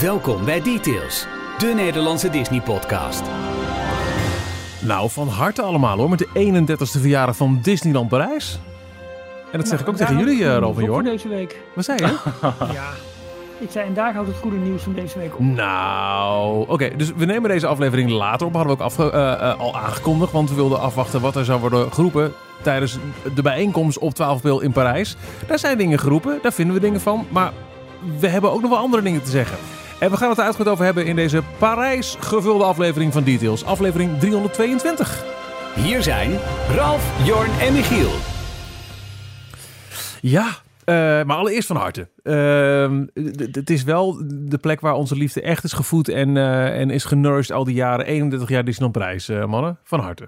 Welkom bij Details, de Nederlandse Disney-podcast. Nou, van harte allemaal hoor, met de 31ste verjaardag van Disneyland Parijs. En dat zeg ik ook tegen jullie, uh, en Jorn. deze week. Wat zei je? ja. Ik zei, en daar houdt het goede nieuws van deze week op. Nou, oké. dus we nemen deze aflevering later op. Hadden we ook afge- eh, eh, al aangekondigd, want we wilden afwachten wat er zou worden geroepen tijdens de bijeenkomst op 12 april in Parijs. Daar zijn dingen geroepen, daar vinden we dingen van. Maar we hebben ook nog wel andere dingen te zeggen. En we gaan het er uitgebreid over hebben in deze Parijs gevulde aflevering van Details. Aflevering 322. Hier zijn Ralf, Jorn en Michiel. Ja, eh, maar allereerst van harte. Ehm, Het is wel de plek waar onze liefde echt is gevoed en, eh, en is genourished al die jaren. 31 jaar Disneyland Prijs, eh, mannen. Van harte.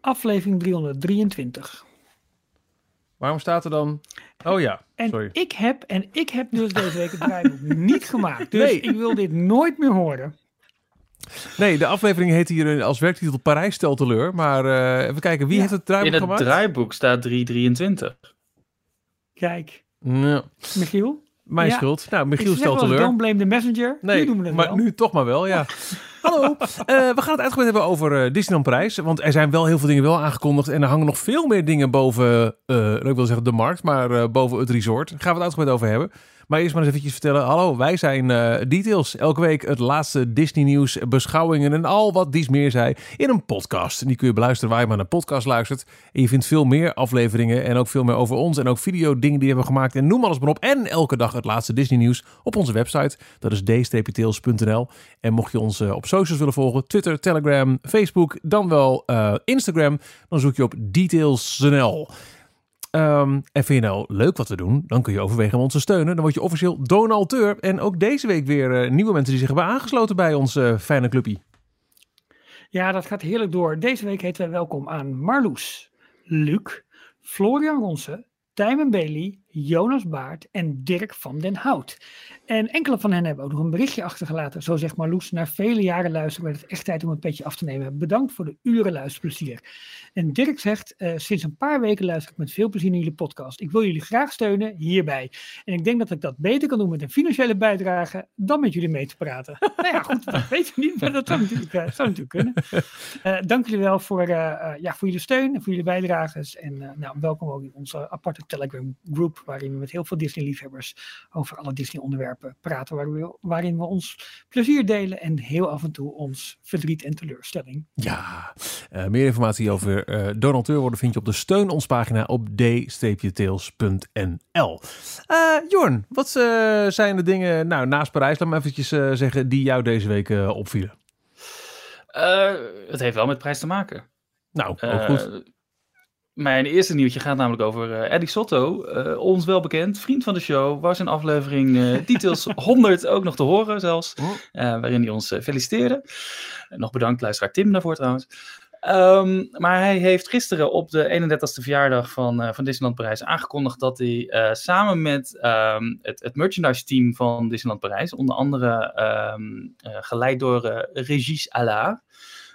Aflevering 323. Waarom staat er dan... Oh ja, En sorry. ik heb, en ik heb dus deze week het draaiboek niet gemaakt. Dus Nee. ik wil dit nooit meer horen. Nee, de aflevering heet hier als werktitel Parijs stel teleur. Maar eh, even kijken, wie Ja. heeft het draaiboek In het gemaakt? draaiboek staat 323. Kijk, Ja, Michiel. mijn Ja. schuld. Nou, Ik Michiel zeg stelt teleur. don't blame the messenger. Nee, nu doen we het maar wel. nu toch maar wel, ja. Hallo, Eh, we gaan het uitgebreid hebben over eh, Disneyland Parijs. Want er zijn wel heel veel dingen wel aangekondigd. En er hangen nog veel meer dingen boven, eh, ik wil zeggen de markt, maar eh, boven het resort. Daar gaan we het uitgebreid over hebben. Maar eerst maar eens eventjes vertellen. Hallo, wij zijn eh, Details. Elke week het laatste Disney nieuws, beschouwingen en al wat dies meer zei in een podcast. En die kun je beluisteren waar je maar naar podcast luistert. En je vindt veel meer afleveringen en ook veel meer over ons. En ook video dingen die we hebben gemaakt. En noem alles maar op. En elke dag het laatste Disney nieuws op onze website. Dat is d-tails.nl. En mocht je ons eh, op socials willen volgen, Twitter, Telegram, Facebook, dan wel eh, Instagram, dan zoek je op details.nl. Ehm, en vind je nou leuk wat we doen, dan kun je overwegen om ons te steunen. Dan word je officieel donateur. En ook deze week weer eh, nieuwe mensen die zich hebben aangesloten bij ons eh, fijne clubje. Ja, dat gaat heerlijk door. Deze week heten wij welkom aan Marloes, Luc, Florian Ronsen, Tijmen Bailey, Jonas Baart en Dirk van den Hout. En enkele van hen hebben ook nog een berichtje achtergelaten. Zo zegt Marloes, na vele jaren luisteren werd het echt tijd om een petje af te nemen. Bedankt voor de uren luisterplezier. En Dirk zegt, eh, sinds een paar weken luister ik met veel plezier naar jullie podcast. Ik wil jullie graag steunen hierbij. En ik denk dat ik dat beter kan doen met een financiële bijdrage dan met jullie mee te praten. nou ja, goed, dat weten we niet, maar dat zou natuurlijk, eh, kunnen. Eh, dank jullie wel voor, ja, voor jullie steun en voor jullie bijdrages. En nou, welkom ook in onze aparte Telegram groep, waarin we met heel veel Disney-liefhebbers over alle Disney-onderwerpen praten, waar we, waarin we ons plezier delen en heel af en toe ons verdriet en teleurstelling. Ja, eh, meer informatie over eh donateur worden vind je op de steun ons pagina op d-tails.nl. Eh Jorn, wat eh, zijn de dingen, nou naast Parijs, laat me eventjes zeggen, die jou deze week opvielen? Eh, het heeft wel met prijs te maken. Nou, ook goed. Mijn eerste nieuwtje gaat namelijk over eh Eddie Sotto. eh, ons wel bekend, vriend van de show. Was in aflevering eh, Details 100 ook nog te horen zelfs. Oh. eh, waarin hij ons feliciteerde. Nog bedankt luisteraar Tim daarvoor trouwens. Ehm, maar hij heeft gisteren op de 31ste verjaardag van, eh, van Disneyland Parijs aangekondigd dat hij samen met ehm, het, het merchandise team van Disneyland Parijs, onder andere ehm, eh, geleid door Regis Allard,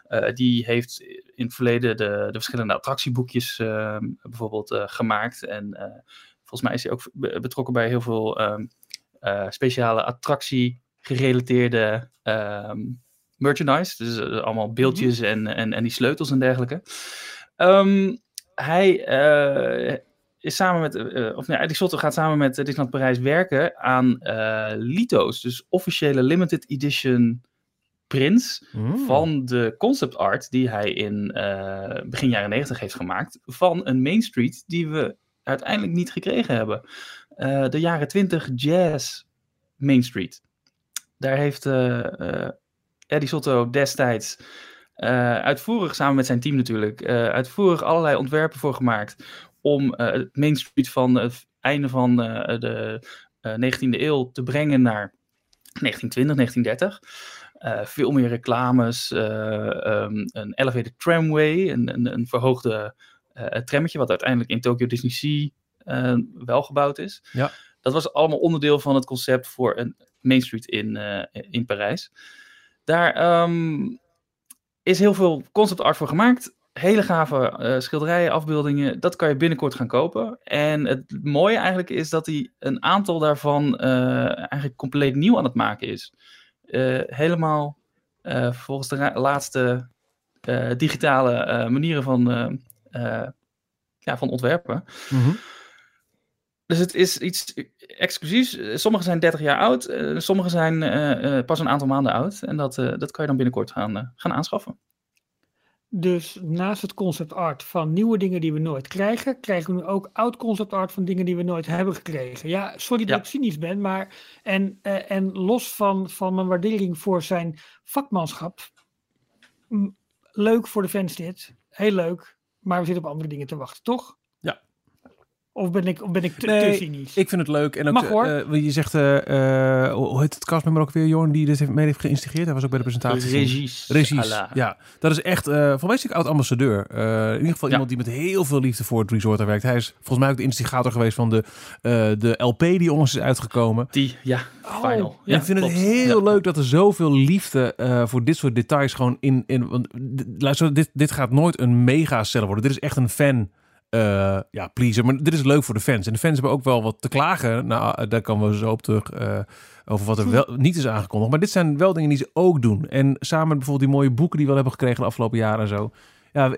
eh, die heeft in het verleden de, de verschillende attractieboekjes ehm, bijvoorbeeld eh, gemaakt. En eh, volgens mij is hij ook be- betrokken bij heel veel ehm, eh, speciale attractie-gerelateerde ehm, merchandise. Dus allemaal beeldjes en, en, en die sleutels en dergelijke. Ehm, hij is samen met, eh, of nee, Eddie gaat samen met Disneyland Parijs werken aan eh Lito's. Dus officiële limited edition prints Mm. van de concept art die hij in eh, begin jaren 90 heeft gemaakt van een Main Street die we uiteindelijk niet gekregen hebben. Eh, de jaren 20 jazz Main Street. Daar heeft eh, Eddie Sotto destijds uitvoerig, samen met zijn team natuurlijk, uitvoerig allerlei ontwerpen voor gemaakt om het Main Street van het einde van de eh, 19e eeuw te brengen naar 1920, 1930. Eh, veel meer reclames, eh, ehm, een elevated tramway, een, een, een verhoogde eh trammetje, wat uiteindelijk in Tokyo Disney Sea wel gebouwd is. Ja. Dat was allemaal onderdeel van het concept voor een Main Street in, in Parijs. Daar ehm, is heel veel concept art voor gemaakt. hele gave eh, schilderijen, afbeeldingen. Dat kan je binnenkort gaan kopen. En het mooie eigenlijk is dat hij een aantal daarvan eigenlijk compleet nieuw aan het maken is. Eh, helemaal eh, volgens de laatste eh, digitale manieren van, ja, van ontwerpen. Mhm. Dus het is iets exclusiefs. Sommige zijn 30 jaar oud, sommige zijn pas een aantal maanden oud. En dat, dat kan je dan binnenkort gaan, gaan aanschaffen. Dus naast het concept art van nieuwe dingen die we nooit krijgen, krijgen we nu ook oud concept art van dingen die we nooit hebben gekregen. Ja, sorry dat ik cynisch ben, maar en, eh, en los van, van mijn waardering voor zijn vakmanschap, leuk voor de fans dit, heel leuk, maar we zitten op andere dingen te wachten, toch? Of ben ik, of ben ik te, Nee, te cynisch? Ik vind het leuk. En ook, Mag, hoor. eh, je zegt, eh, eh, hoe heet het castmember ook weer, Jorn, die dit heeft, mee heeft geïnstigeerd? Hij was ook bij de presentatie. van- Regies. Regies, à la. ja. Dat is echt, eh volgens mij is hij oud-ambassadeur. Eh, in ieder geval Ja. iemand die met heel veel liefde voor het resort werkt. Hij is volgens mij ook de instigator geweest van de, eh, de LP die onlangs is uitgekomen. Die, ja, Oh, final. Ja, ik vind klopt. het heel Ja. leuk dat er zoveel liefde eh, voor dit soort details gewoon in... in want, luister, dit, dit gaat nooit een mega seller worden. Dit is echt een fan... eh, ja, pleaser. Maar dit is leuk voor de fans. En de fans hebben ook wel wat te klagen. Nou, eh, daar komen we zo op terug. eh, over wat er wel niet is aangekondigd. Maar dit zijn wel dingen die ze ook doen. En samen met bijvoorbeeld die mooie boeken die we wel hebben gekregen de afgelopen jaren en zo. Ja,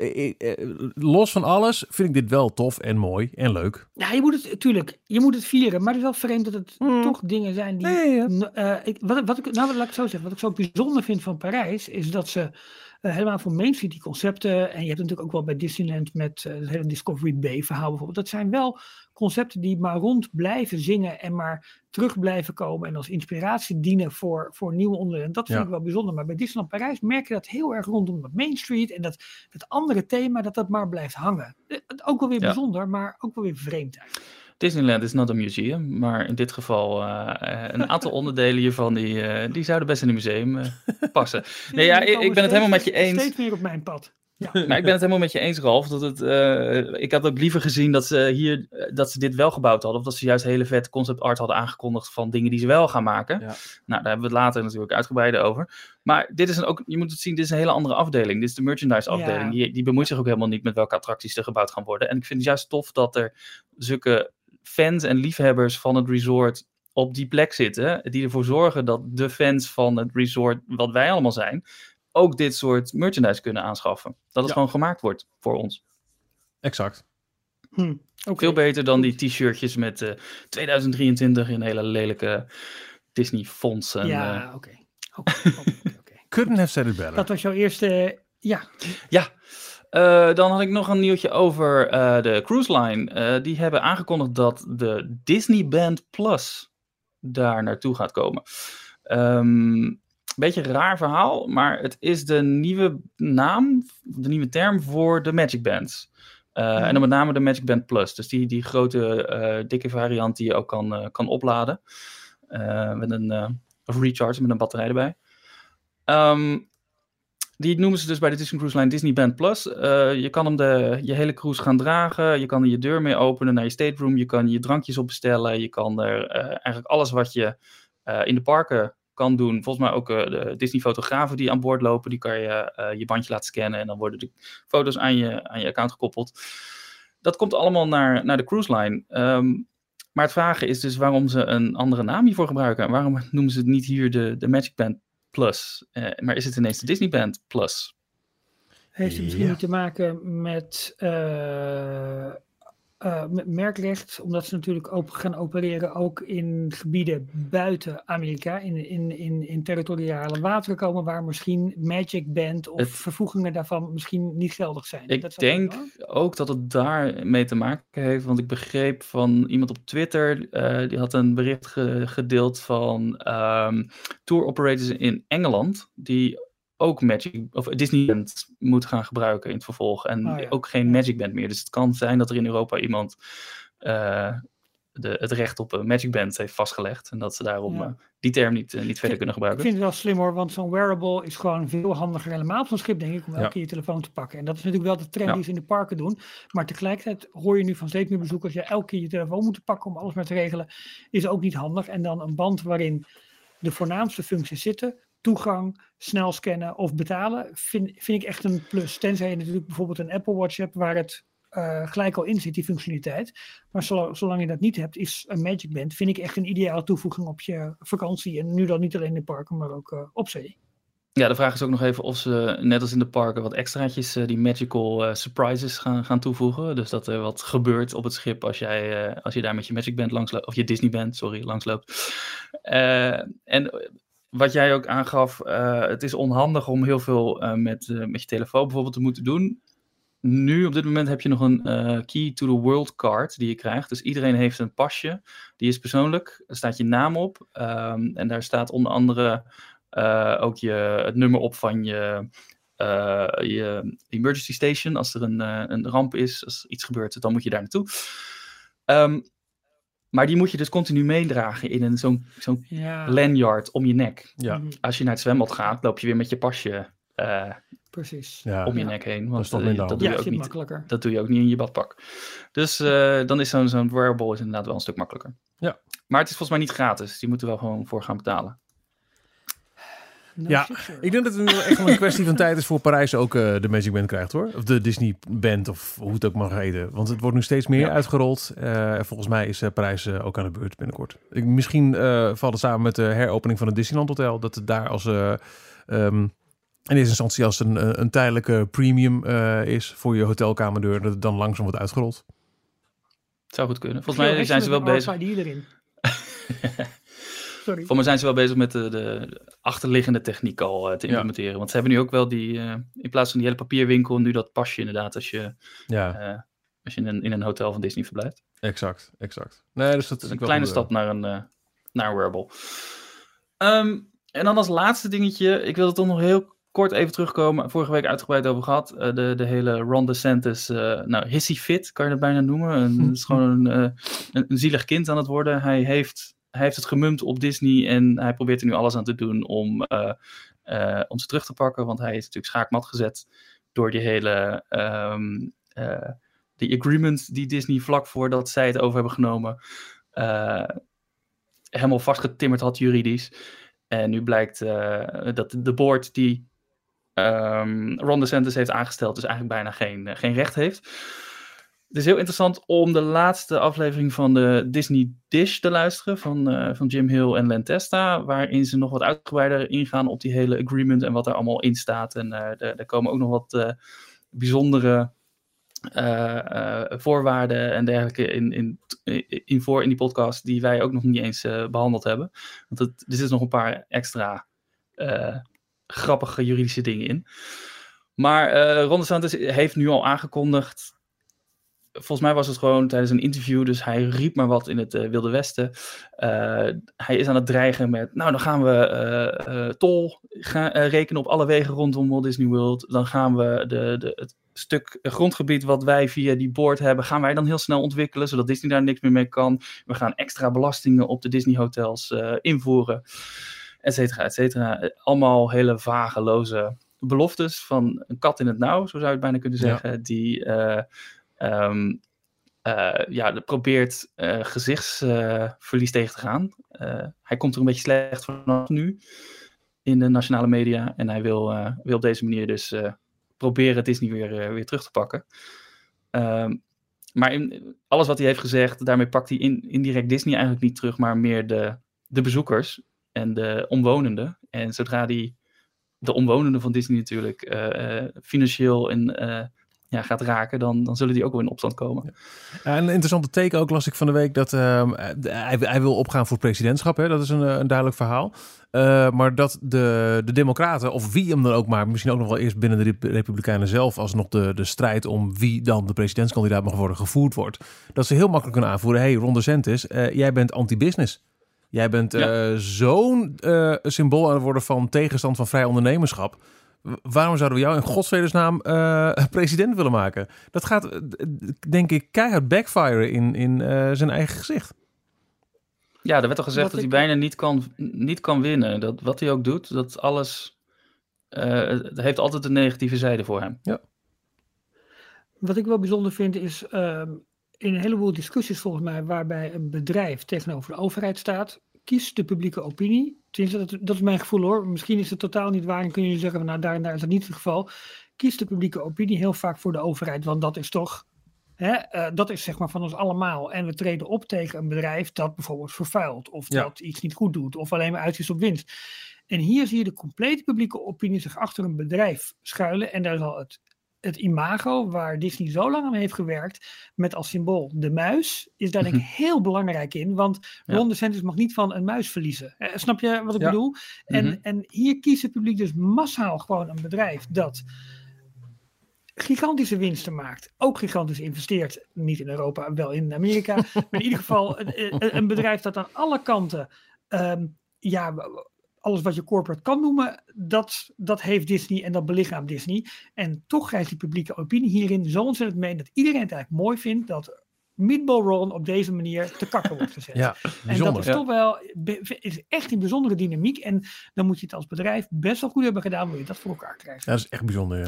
los van alles vind ik dit wel tof en mooi en leuk. Ja, je moet het, natuurlijk, je moet het vieren, maar het is wel vreemd dat het Hmm. toch dingen zijn die... Nee, ja. Ik, wat, wat ik, nou, laat ik het zo zeggen. Wat ik zo bijzonder vind van Parijs, is dat ze eh, helemaal voor Main Street die concepten, en je hebt natuurlijk ook wel bij Disneyland met eh, het hele Discovery Bay verhaal bijvoorbeeld, dat zijn wel concepten die maar rond blijven zingen en maar terug blijven komen en als inspiratie dienen voor, voor nieuwe onderdelen. Dat vind Ja. ik wel bijzonder. Maar bij Disneyland Parijs merk je dat heel erg rondom dat Main Street en dat, dat andere thema, dat dat maar blijft hangen. Eh, Ook wel weer Ja. bijzonder, maar ook wel weer vreemd eigenlijk. Disneyland is not a museum, maar in dit geval eh, eh, een aantal onderdelen hiervan die, eh, die zouden best in een museum passen. Nee, ja, ik, ik ben het helemaal met je eens. Steeds meer op mijn pad. Ja. Maar ik ben het helemaal met je eens, Ralf. Dat het, eh, ik had ook liever gezien dat ze, hier, dat ze dit wel gebouwd hadden. Of dat ze juist hele vet concept art hadden aangekondigd van dingen die ze wel gaan maken. Ja. Nou, daar hebben we het later natuurlijk uitgebreider over. Maar dit is een, ook, je moet het zien, dit is een hele andere afdeling. Dit is de merchandise afdeling. Ja. Die, die bemoeit zich ook helemaal niet met welke attracties er gebouwd gaan worden. En ik vind het juist tof dat er zulke fans en liefhebbers van het resort op die plek zitten. Die ervoor zorgen dat de fans van het resort, wat wij allemaal zijn, ook dit soort merchandise kunnen aanschaffen. Dat het Ja. gewoon gemaakt wordt voor ons. Exact. Hm. Veel beter dan die t-shirtjes met eh 2023 in hele lelijke Disney fonts. En, eh, Ja, oké. Oké, oké, oké. Couldn't have said it better. Dat was jouw eerste. Ja, Ja, Eh, dan had ik nog een nieuwtje over eh, de cruise line. Eh, die hebben aangekondigd dat de Disney Band Plus daar naartoe gaat komen. Ehm beetje een raar verhaal, maar het is de nieuwe naam, de nieuwe term voor de Magic Bands. Eh, En dan met name de Magic Band Plus. Dus die, die grote, dikke variant die je ook kan, kan opladen. Met een, of recharge met een batterij erbij. Ehm, die noemen ze dus bij de Disney Cruise Line Disney Band Plus. Eh, je kan hem de, je hele cruise gaan dragen. Je kan er je deur mee openen naar je stateroom. Je kan je drankjes op bestellen. Je kan er eh, eigenlijk alles wat je eh, in de parken kan doen. Volgens mij ook de Disney fotografen die aan boord lopen. Die kan je je bandje laten scannen. En dan worden de foto's aan je, aan je account gekoppeld. Dat komt allemaal naar, naar de cruise line. Ehm, maar het vragen is dus waarom ze een andere naam hiervoor gebruiken. En waarom noemen ze het niet hier de, de Magic Band Plus? Eh, maar is het ineens de Disney Band Plus? heeft het misschien Ja. niet te maken met, eh, eh, met merkrecht, omdat ze natuurlijk op, gaan opereren ook in gebieden buiten Amerika, in, in, in, in territoriale wateren komen, waar misschien Magic Band of Het- vervoegingen daarvan misschien niet geldig zijn. Ik Dat denk ook dat het daarmee te maken heeft. Want ik begreep van iemand op Twitter. eh, die had een bericht ge- gedeeld van ehm, tour operators in Engeland. Die ook Magic of Disneyland moet gaan gebruiken in het vervolg. En Oh ja, ook geen. Magic Band meer. Dus het kan zijn dat er in Europa iemand eh, de, het recht op een Magic Band heeft vastgelegd. En dat ze daarom Ja. eh, die term niet, eh, niet verder Ik kunnen Ik gebruiken. vind het wel slim hoor, want zo'n wearable is gewoon veel handiger helemaal op zo'n schip, denk ik, om elke Ja. keer je telefoon te pakken. En dat is natuurlijk wel de trend Ja. die ze in de parken doen. Maar tegelijkertijd hoor je nu van steeds meer bezoekers, je elke keer je telefoon moet pakken om alles maar te regelen, is ook niet handig. En dan een band waarin de voornaamste functies zitten, toegang, snel scannen of betalen, vind, vind ik echt een plus. Tenzij je natuurlijk bijvoorbeeld een Apple Watch hebt waar het uh, gelijk al in zit, die functionaliteit. Maar zolang, zolang je dat niet hebt, is een Magic Band, vind ik echt een ideale toevoeging op je vakantie. En nu dan niet alleen in parken, maar ook uh, op zee. Ja, de vraag is ook nog even of ze, net als in de parken, wat extraatjes, uh, die magical surprises gaan, gaan toevoegen. Dus dat er wat gebeurt op het schip als, jij, als je daar met je Magic Band langsloopt, of je Disney Band, sorry, langsloopt. en wat jij ook aangaf, het is onhandig om heel veel met, met je telefoon bijvoorbeeld te moeten doen nu op dit moment heb je nog een Key to the World card die je krijgt. Dus iedereen heeft een pasje. Die is persoonlijk. Er staat je naam op. Um, en daar staat onder andere ook je, het nummer op van je, je emergency station. Als er een, een ramp is, als iets gebeurt, dan moet je daar naartoe. Um, maar die moet je dus continu meedragen in zo'n zo'n ja. lanyard om je nek. Ja. Mhm. Als je naar het zwembad gaat, loop je weer met je pasje Precies. Ja. om je nek heen. Want toch eh, minder dat, doe je ook niet, makkelijker. dat doe je ook niet in je badpak. Dus eh, dan is zo'n zo'n wearable is inderdaad wel een stuk makkelijker. Ja. Maar het is volgens mij niet gratis. Die moeten we wel gewoon voor gaan betalen. No Ja. Ik denk dat het nu echt wel een kwestie van tijd is voor Parijs ook eh, de Magic Band krijgt hoor. Of de Disney Band of hoe het ook mag heten. Want het wordt nu steeds meer Ja. uitgerold. Eh, en volgens mij is eh, Parijs ook aan de beurt binnenkort. Ik, misschien eh, valt het samen met de heropening van het Disneyland Hotel. Dat het daar als... eh, ehm, in eerste instantie als een, een tijdelijke premium eh, is voor je hotelkamerdeur. Dat het dan langzaam wordt uitgerold. Het zou goed kunnen. Volgens mij zijn ze wel bezig. erin. Sorry. Volgens mij zijn ze wel bezig met de, de achterliggende techniek al eh, te Ja. implementeren. Want ze hebben nu ook wel die, eh, in plaats van die hele papierwinkel, nu dat pasje inderdaad als je, Ja, eh, als je in, een, in een hotel van Disney verblijft. exact, exact. Nee, dus dat Het is een kleine stap naar een, eh, naar een wearable. Ehm, en dan als laatste dingetje, ik wilde toch nog heel kort even terugkomen. Vorige week uitgebreid over gehad. eh, de, de hele Ron DeSantis, eh nou, hissy fit kan je het bijna noemen. Een, het is gewoon een, eh, een, een zielig kind aan het worden. Hij heeft, hij heeft het gemumpt op Disney en hij probeert er nu alles aan te doen om, om ze terug te pakken. Want hij is natuurlijk schaakmat gezet door die hele... ehm, eh, die agreement die Disney vlak voordat zij het over hebben genomen, helemaal vastgetimmerd had juridisch. En nu blijkt dat de board die ehm Ron DeSantis heeft aangesteld, dus eigenlijk bijna geen, geen recht heeft. Het is heel interessant om de laatste aflevering van de Disney Dish te luisteren van, eh, van Jim Hill en Len Testa, waarin ze nog wat uitgebreider ingaan op die hele agreement en wat er allemaal in staat. En eh er komen ook nog wat eh, bijzondere voorwaarden en dergelijke in, in, in voor in die podcast die wij ook nog niet eens eh, behandeld hebben. Want het, er zitten nog een paar extra grappige juridische dingen in. Maar Ron DeSantis heeft nu al aangekondigd. Volgens mij was het gewoon tijdens een interview, dus hij riep maar wat in het eh, Wilde Westen. Eh, hij is aan het dreigen met, nou dan gaan we eh, tol gaan, rekenen op alle wegen rondom Walt Disney World. Dan gaan we de, de, het stuk grondgebied wat wij via die board hebben, gaan wij dan heel snel ontwikkelen, zodat Disney daar niks meer mee kan. We gaan extra belastingen op de Disney hotels invoeren, et cetera, et cetera. Allemaal hele vage, loze beloftes van een kat in het nauw, zo zou je het bijna kunnen Ja. zeggen, die ehm, eh, ja, probeert eh, gezichtsverlies tegen te gaan. Eh, hij komt er een beetje slecht vanaf nu in de nationale media en hij wil, wil op deze manier dus proberen Disney weer, weer terug te pakken. Ehm, maar in, alles wat hij heeft gezegd, daarmee pakt hij in, indirect Disney eigenlijk niet terug, maar meer de, de bezoekers en de omwonenden. En zodra die de omwonenden van Disney natuurlijk financieel en, ja, gaat raken, dan, dan zullen die ook wel in opstand komen. Ja, een interessante teken ook las ik van de week dat ehm, hij, hij wil opgaan voor presidentschap. Hè? Dat is een, eh, een duidelijk verhaal. Eh, maar dat de, de Democraten, of wie hem dan ook maar, misschien ook nog wel eerst binnen de Rep- Republikeinen zelf, als nog de, de strijd om wie dan de presidentskandidaat mag worden gevoerd wordt, dat ze heel makkelijk kunnen aanvoeren: hey, Ron DeSantis, eh, jij bent anti-business. Jij bent eh, zo'n eh, symbool aan het worden van tegenstand van vrij ondernemerschap. Waarom zouden we jou in godsvredesnaam eh president willen maken? Dat gaat, eh, denk ik, keihard backfire in, in eh, zijn eigen gezicht. Ja, er werd al gezegd Wat dat hij bijna niet kan, niet kan winnen. Dat wat hij ook doet, dat alles. eh, het heeft altijd een negatieve zijde voor hem. Wat ik wel bijzonder vind is ehm, in een heleboel discussies volgens mij waarbij een bedrijf tegenover de overheid staat, kiest de publieke opinie dat, dat is mijn gevoel hoor. Misschien is het totaal niet waar en kun je zeggen, nou daar en daar is dat niet het geval. Kiest de publieke opinie heel vaak voor de overheid, want dat is toch, hè, eh, dat is zeg maar van ons allemaal. En we treden op tegen een bedrijf dat bijvoorbeeld vervuilt, of Ja. dat iets niet goed doet, of alleen maar uit is op winst. En hier zie je de complete publieke opinie zich achter een bedrijf schuilen en daar zal het het imago waar Disney zo lang aan heeft gewerkt, met als symbool de muis, is daar denk ik heel belangrijk in. Want Ja. Ron DeSantis mag niet van een muis verliezen. Eh, snap je wat ik Ja. bedoel? En, Mhm. en hier kiest het publiek dus massaal gewoon een bedrijf dat gigantische winsten maakt. Ook gigantisch investeert. Niet in Europa, wel in Amerika. maar in ieder geval een, een- een bedrijf dat aan alle kanten... ehm, ja, alles wat je corporate kan noemen, dat, dat heeft Disney en dat belichaamt Disney. En toch krijgt die publieke opinie hierin zo ontzettend mee dat iedereen het eigenlijk mooi vindt dat Meatball Ron op deze manier te kakken wordt gezet. Ja, En dat is Ja. toch wel, is echt een bijzondere dynamiek. En dan moet je het als bedrijf best wel goed hebben gedaan, wil je dat voor elkaar krijgen. Ja, dat is echt bijzonder, ja.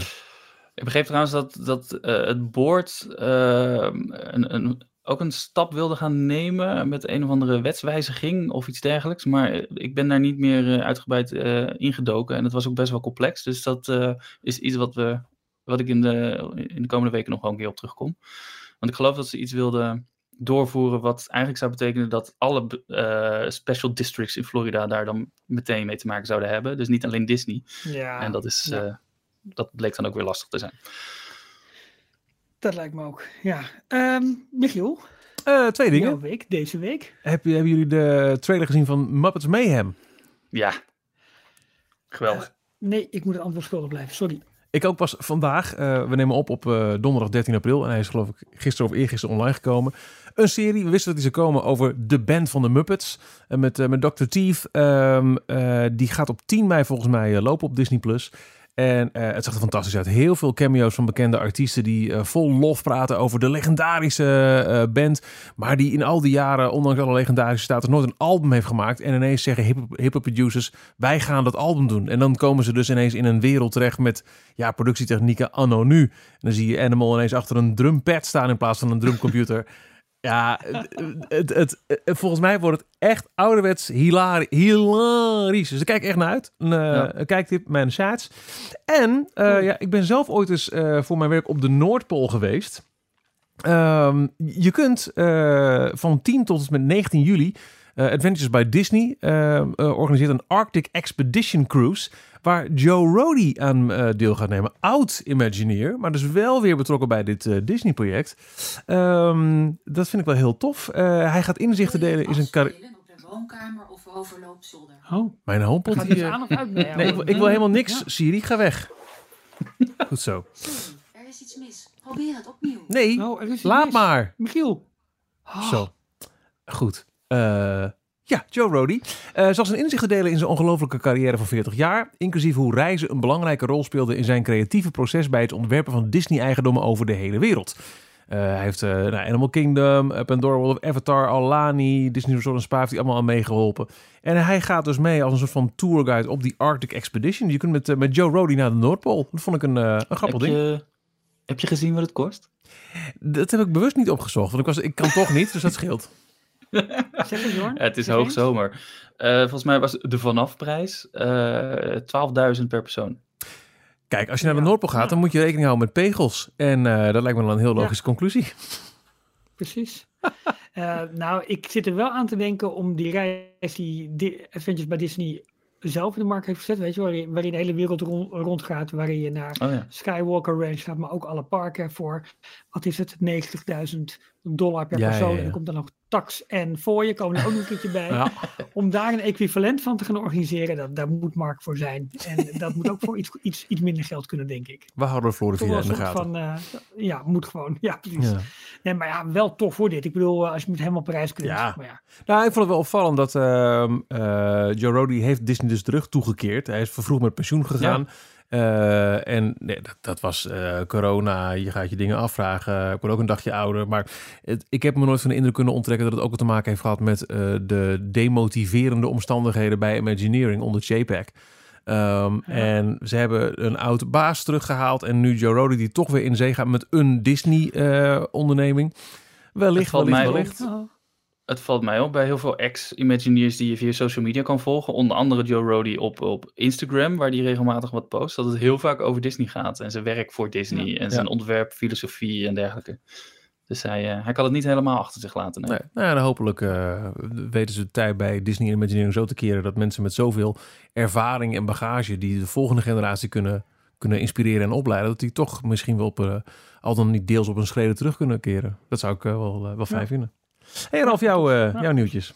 Ik begreep trouwens dat, dat eh, het board eh, een, een, ook een stap wilde gaan nemen met een of andere wetswijziging of iets dergelijks. Maar eh, ik ben daar niet meer eh, uitgebreid eh, ingedoken en het was ook best wel complex. Dus dat is iets wat, we, wat ik in de, in de komende weken nog wel een keer op terugkom. Want ik geloof dat ze iets wilden doorvoeren wat eigenlijk zou betekenen dat alle special districts in Florida daar dan meteen mee te maken zouden hebben. Dus niet alleen Disney. Ja, en dat, is, ja. dat bleek dan ook weer lastig te zijn. Dat lijkt me ook. Ja. Ehm, Michiel, Eh, twee dingen. week, deze week. Heb, hebben jullie de trailer gezien van Muppets Mayhem? Ja. Geweldig. Nee, ik moet het antwoord schuldig blijven, sorry. Ik ook pas vandaag. eh, we nemen op op eh, donderdag 13 april. En hij is geloof ik gisteren of eergisteren online gekomen. Een serie, we wisten dat die zou komen over de band van de Muppets. En met, eh, met Dr. Teeth. Ehm, eh, die gaat op 10 mei volgens mij eh, lopen op Disney+. Plus. En eh, het zag er fantastisch uit. Heel veel cameo's van bekende artiesten die eh, vol lof praten over de legendarische eh, band. Maar die in al die jaren, ondanks alle legendarische status, nooit een album heeft gemaakt. En ineens zeggen hip- hip-hop producers, wij gaan dat album doen. En dan komen ze dus ineens in een wereld terecht met ja, productietechnieken anno nu. En dan zie je Animal ineens achter een drumpad staan in plaats van een drumcomputer. Ja, het, het, volgens mij wordt het echt ouderwets hilari hilarisch. Dus ik kijk echt naar uit. Een, eh, Ja. een kijktip, mijn chats. En eh, ja, ik ben zelf ooit eens eh, voor mijn werk op de Noordpool geweest. Ehm, je kunt van 10 tot en met 19 juli Adventures by Disney organiseert een Arctic Expedition Cruise. Waar Joe Rody aan eh, deel gaat nemen. Oud Imagineer, maar dus wel weer betrokken bij dit eh, Disney-project. Ehm, dat vind ik wel heel tof. Eh, hij gaat inzichten delen in zijn carrière. Afspelen op de woonkamer of overloopzolder. Oh, Mijn homepot gaat hier. aan of uit? Nee, ik, wil- ik wil helemaal niks. Ja. Siri, ga weg. Goed zo. Sorry, er is iets mis. Probeer het opnieuw. Nee, Oh, er laat mis. maar. Michiel. Oh, Zo. Goed. Eh, ja, Joe Rody. Eh zal zijn inzichten delen in zijn ongelofelijke carrière van 40 jaar. Inclusief hoe reizen een belangrijke rol speelde in zijn creatieve proces bij het ontwerpen van Disney-eigendommen over de hele wereld. Eh, hij heeft eh, nou, Animal Kingdom, uh, Pandora World of Avatar, Alani, Disney Resort en Spa heeft hij allemaal aan meegeholpen. En hij gaat dus mee als een soort van tourguide op die Arctic Expedition. Je kunt met, met Joe Rody naar de Noordpool. Dat vond ik een, een grappig ding. je, heb je gezien wat het kost? Dat heb ik bewust niet opgezocht, want ik, was, ik kan toch niet, dus dat scheelt. Zeg het, het is Zeg eens. hoogzomer. Eh volgens mij was de vanafprijs eh 12.000 per persoon. Kijk, als je naar de Ja. Noordpool gaat, dan moet je rekening houden met pegels. En eh, dat lijkt me dan een heel Ja. logische conclusie. Precies. Eh, nou, ik zit er wel aan te denken om die reis die Di- Adventures bij Disney zelf in de markt heeft gezet, weet je, waarin, waarin de hele wereld rond, rondgaat, waarin je naar Oh ja. Skywalker Ranch gaat, maar ook alle parken voor, wat is het, 90.000 dollar per Ja, persoon. ja, ja. En dan komt dan nog tax en voor je, komen er ook nog een keertje bij. Ja. Om daar een equivalent van te gaan organiseren, dat, daar moet Mark voor zijn. En dat moet ook voor iets, iets, iets minder geld kunnen, denk ik. We houden Florida in de gaten. van, eh, ja, moet gewoon. Ja, precies. Ja. Nee, maar ja, wel tof voor dit. Ik bedoel, eh, als je met hem op reis kunt. Ja. Maar ja, Nou, ik vond het wel opvallend dat ehm, eh, Joe Rody heeft Disney dus terug toegekeerd. Hij is vervroegd met pensioen gegaan. Eh, en nee, dat, dat was eh, corona. Je gaat je dingen afvragen. Ik word ook een dagje ouder. Maar het, ik heb me nooit van de indruk kunnen onttrekken dat het ook te maken heeft gehad met eh, de demotiverende omstandigheden bij Imagineering onder JPEG. Ehm, En ze hebben een oud baas teruggehaald. En nu Joe Rody die toch weer in zee gaat met een Disney-onderneming. wellicht, wellicht, wellicht. Het valt mij op bij heel veel ex-Imagineers die je via social media kan volgen. Onder andere Joe Rody op, op Instagram, waar die regelmatig wat post. Dat het heel vaak over Disney gaat en zijn werk voor Disney en zijn Ja. ontwerpfilosofie en dergelijke. Dus hij, eh, hij kan het niet helemaal achter zich laten. Nee. Nee, nou ja, dan hopelijk eh, weten ze de tijd bij Disney Imagineering zo te keren dat mensen met zoveel ervaring en bagage die de volgende generatie kunnen, kunnen inspireren en opleiden, dat die toch misschien wel op, eh, al dan niet deels op een schreden terug kunnen keren. Dat zou ik wel, wel fijn vinden. Hey Ralf, jouw, eh, jouw nieuwtjes.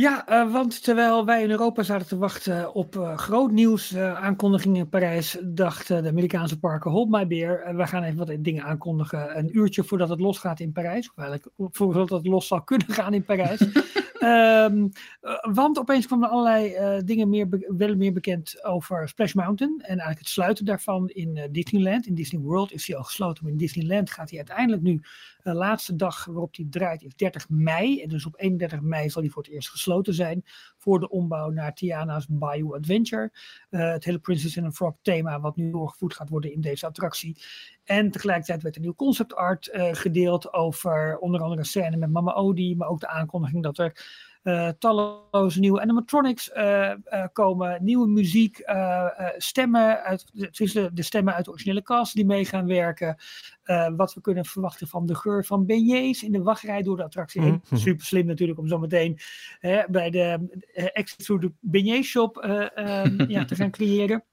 Ja, eh, want terwijl wij in Europa zaten te wachten op eh, groot nieuws, eh, aankondigingen in Parijs, dacht de Amerikaanse parken, hold my beer, we gaan even wat dingen aankondigen. Een uurtje voordat het losgaat in Parijs, of eigenlijk voordat het los zal kunnen gaan in Parijs. Ehm, eh, want opeens kwamen er allerlei dingen meer wel meer bekend over Splash Mountain. En eigenlijk het sluiten daarvan in Disneyland. In Disney World is hij al gesloten, maar in Disneyland gaat hij uiteindelijk nu. De laatste dag waarop hij draait is 30 mei. En dus op 31 mei zal hij voor het eerst gesloten zijn. Voor de ombouw naar Tiana's Bayou Adventure. Eh, het hele Princess and the Frog thema wat nu doorgevoerd gaat worden in deze attractie. En tegelijkertijd werd een nieuw concept art eh, gedeeld over onder andere scène met Mama Odie. Maar ook de aankondiging dat er eh, talloze nieuwe animatronics eh, eh, komen, nieuwe muziek, eh, eh, stemmen uit, de, de stemmen uit de originele cast die mee gaan werken. Eh, wat we kunnen verwachten van de geur van beignets in de wachtrij door de attractie heen. Mhm. Super slim natuurlijk om zo meteen hè, bij de eh, exit through de beignet shop eh, eh, ja, te gaan creëren.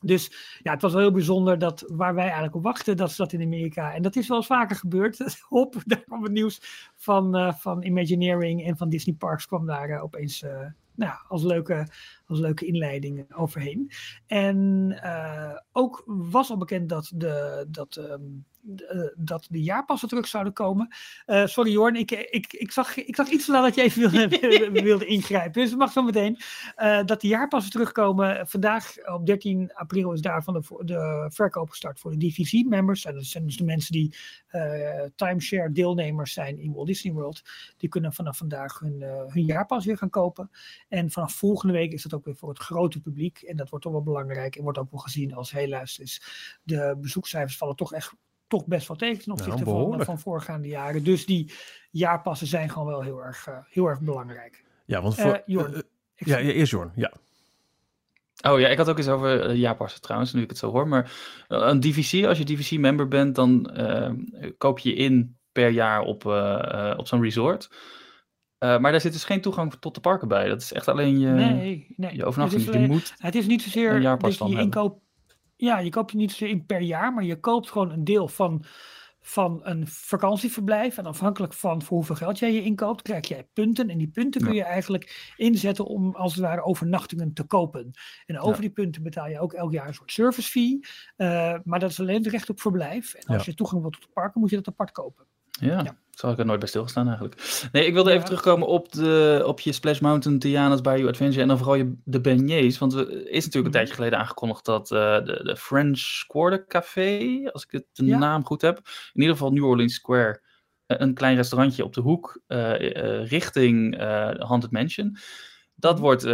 Dus ja, het was wel heel bijzonder dat waar wij eigenlijk op wachten, dat is dat in Amerika. En dat is wel eens vaker gebeurd. Hop, daar kwam het nieuws van, eh, van Imagineering en van Disney Parks kwam daar eh, opeens eh, nou, als, leuke, als leuke inleiding overheen. En ook was al bekend dat de, dat, ehm, eh, dat de jaarpassen terug zouden komen. Eh, sorry Jorn, ik, ik, ik, zag, ik zag iets laat dat je even wilde, wilde ingrijpen. Dus het mag zo meteen. Eh, dat de jaarpassen terugkomen. Vandaag op 13 april is daarvan de, de verkoop gestart voor de DVC-members. Dat zijn dus de mensen die eh, timeshare deelnemers zijn in Walt Disney World. Die kunnen vanaf vandaag hun, eh, hun jaarpas weer gaan kopen. En vanaf volgende week is dat ook weer voor het grote publiek. En dat wordt toch wel belangrijk en wordt ook wel gezien als heel luisters. De bezoekcijfers vallen toch echt toch best wel tegen ten opzichte van, behoorlijk. van voorgaande jaren. Dus die jaarpassen zijn gewoon wel heel erg, eh, heel erg belangrijk. Ja, want Eh, voor... Jorn. eh, ja, ja, eerst Jorn. Ja. Oh ja, ik had ook eens over uh, jaarpassen trouwens, nu ik het zo hoor. Maar uh, een DVC, als je DVC-member bent, dan uh, koop je in per jaar op, uh, op zo'n resort. Uh, maar daar zit dus geen toegang tot de parken bij. Dat is echt alleen je, nee, nee. je overnachting. Het Dus is, je moet het is niet zozeer dat je inkoop. Ja, je koopt niet zozeer in per jaar, maar je koopt gewoon een deel van, van een vakantieverblijf. En afhankelijk van voor hoeveel geld jij je inkoopt, krijg jij punten. En die punten kun je eigenlijk inzetten om als het ware overnachtingen te kopen. En over Ja. die punten betaal je ook elk jaar een soort service fee. Uh, maar dat is alleen het recht op verblijf. En als Ja. je toegang wilt tot de parken, moet je dat apart kopen. Ja. Zal ik er nooit bij stilgestaan eigenlijk. Nee, ik wilde Ja. even terugkomen op, de, op je Splash Mountain, Tiana's Bayou Adventure en dan vooral je, de beignets. Want er is natuurlijk een Mhm. tijdje geleden aangekondigd dat eh, de, de French Quarter Café, als ik het de Ja. naam goed heb, in ieder geval New Orleans Square, eh, een klein restaurantje op de hoek eh, richting Haunted Mansion. Dat Mhm. wordt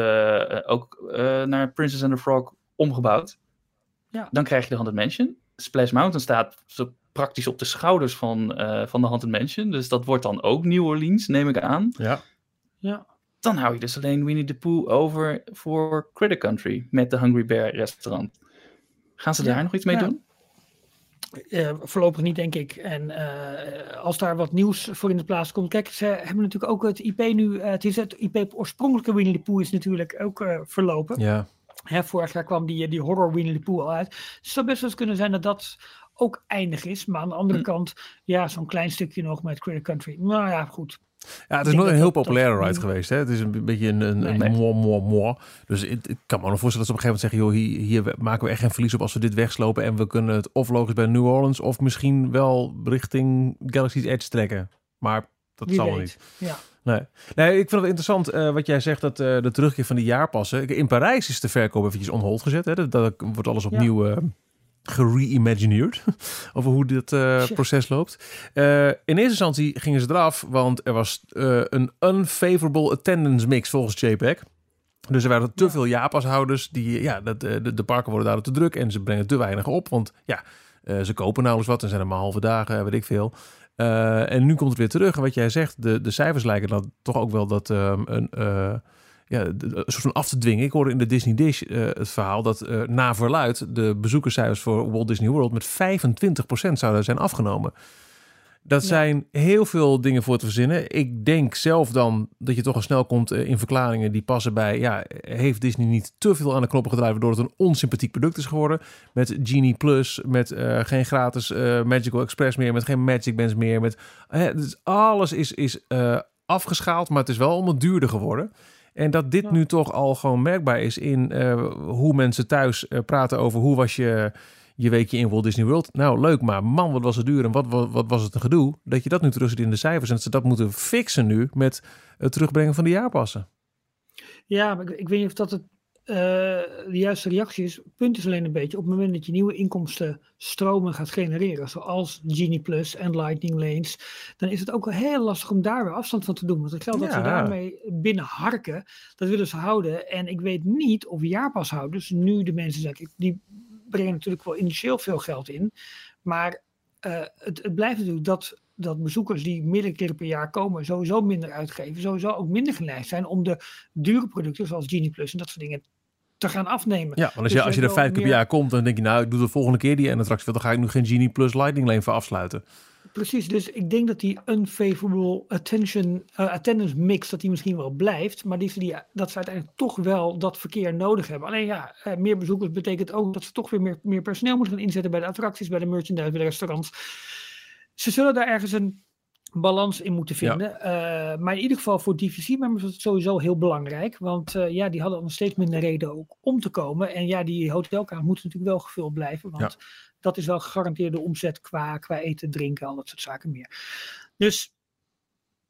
ook naar Princess and the Frog omgebouwd. Ja. Dan krijg je de Haunted Mansion. Splash Mountain staat zo praktisch op de schouders van, eh, van de Haunted Mansion. Dus dat wordt dan ook New Orleans, neem ik aan. Ja. Ja. Dan hou je dus alleen Winnie the Pooh over voor Critter Country met de Hungry Bear restaurant. Gaan ze Ja, daar nog iets mee ja. doen? Eh, voorlopig niet, denk ik. En eh, als daar wat nieuws voor in de plaats komt. Kijk, ze hebben natuurlijk ook het IP nu. eh, het is het IP oorspronkelijke Winnie the Pooh is natuurlijk ook eh, verlopen. Ja. Hè, vorig jaar kwam die, die horror Winnie the Pooh al uit. Dus het zou best wel eens kunnen zijn dat dat ook eindig is. Maar aan de andere Hm. kant, ja, zo'n klein stukje nog met Critter Country. Nou ja, goed. Ja, het is nooit een heel populaire ride geweest. Hè? Het is een beetje een, een, een Nee. moi, moi, moi. Dus ik kan me nog voorstellen dat ze op een gegeven moment zeggen... joh, hier, hier maken we echt geen verlies op als we dit wegslopen... en we kunnen het of logisch bij New Orleans... of misschien wel richting Galaxy's Edge trekken. Maar dat Wie zal wel niet. Ja. Nee. nee, ik vind het interessant eh, wat jij zegt... dat eh, de terugkeer van die jaarpassen... In Parijs is de verkoop eventjes on hold gezet. Hè? Dat, dat wordt alles opnieuw... eh gere-imagineerd over hoe dit eh, proces loopt. Eh, in eerste instantie gingen ze eraf, want er was eh, een unfavorable attendance mix volgens JPEG. Dus er waren te veel ja-pashouders. Die, ja, dat, de, de parken worden daar te druk en ze brengen te weinig op. Want ja, ze kopen nauwelijks wat en zijn er maar halve dagen, weet ik veel. En nu komt het weer terug. En wat jij zegt, de, de cijfers lijken dan toch ook wel dat ehm, een, ja, een soort van af te dwingen. Ik hoorde in de Disney Dish eh, het verhaal dat eh, na verluid de bezoekerscijfers voor Walt Disney World met 25% zouden zijn afgenomen. Dat Ja. zijn heel veel dingen voor te verzinnen. Ik denk zelf dan dat je toch al snel komt eh, in verklaringen die passen bij... ja, heeft Disney niet te veel aan de knoppen gedraaid... waardoor het een onsympathiek product is geworden? Met Genie Plus, met geen gratis Magical Express meer... met geen Magic Bands meer. Met, dus alles is, is afgeschaald, maar het is wel allemaal duurder geworden. En dat dit Ja. nu toch al gewoon merkbaar is in eh, hoe mensen thuis eh, praten over... hoe was je je weekje in Walt Disney World. Nou, leuk, maar man, wat was het duur en wat, wat, wat was het een gedoe. Dat je dat nu terug ziet in de cijfers en dat ze dat moeten fixen nu met het terugbrengen van de jaarpassen. Ja, maar ik, ik weet niet of dat het, eh, de juiste reactie is. Punt is alleen een beetje, op het moment dat je nieuwe inkomstenstromen gaat genereren, zoals Genie Plus en Lightning Lanes, dan is het ook wel heel lastig om daar weer afstand van te doen. Want het geld dat ze daarmee binnen harken, dat willen ze houden. En ik weet niet of jaarpashouders, nu de mensen zeggen, die brengen natuurlijk wel initieel veel geld in, maar eh, het, het blijft natuurlijk dat dat bezoekers die meerdere keren per jaar komen, sowieso minder uitgeven, sowieso ook minder geneigd zijn om de dure producten zoals Genie Plus en dat soort dingen te gaan afnemen. Ja, want als Dus je, als je er vijf keer per jaar komt, dan denk je nou, ik doe de volgende keer die en attractie. Dan ga ik nu geen Genie Plus Lightning Lane voor afsluiten. Precies, dus ik denk dat die unfavorable attention, eh, attendance mix, dat die misschien wel blijft, maar die, dat ze uiteindelijk toch wel dat verkeer nodig hebben. Alleen ja, eh, meer bezoekers betekent ook dat ze toch weer meer, meer personeel moeten gaan inzetten bij de attracties, bij de merchandise, bij de restaurants. Ze zullen daar ergens een balans in moeten Ja. vinden. Eh, maar in ieder geval voor DVC-members was het sowieso heel belangrijk. Want eh, ja, die hadden nog steeds minder reden ook om te komen. En ja, die hotelkamers moeten natuurlijk wel gevuld blijven. Want dat is wel gegarandeerde omzet qua, qua eten, drinken, al dat soort zaken meer. Dus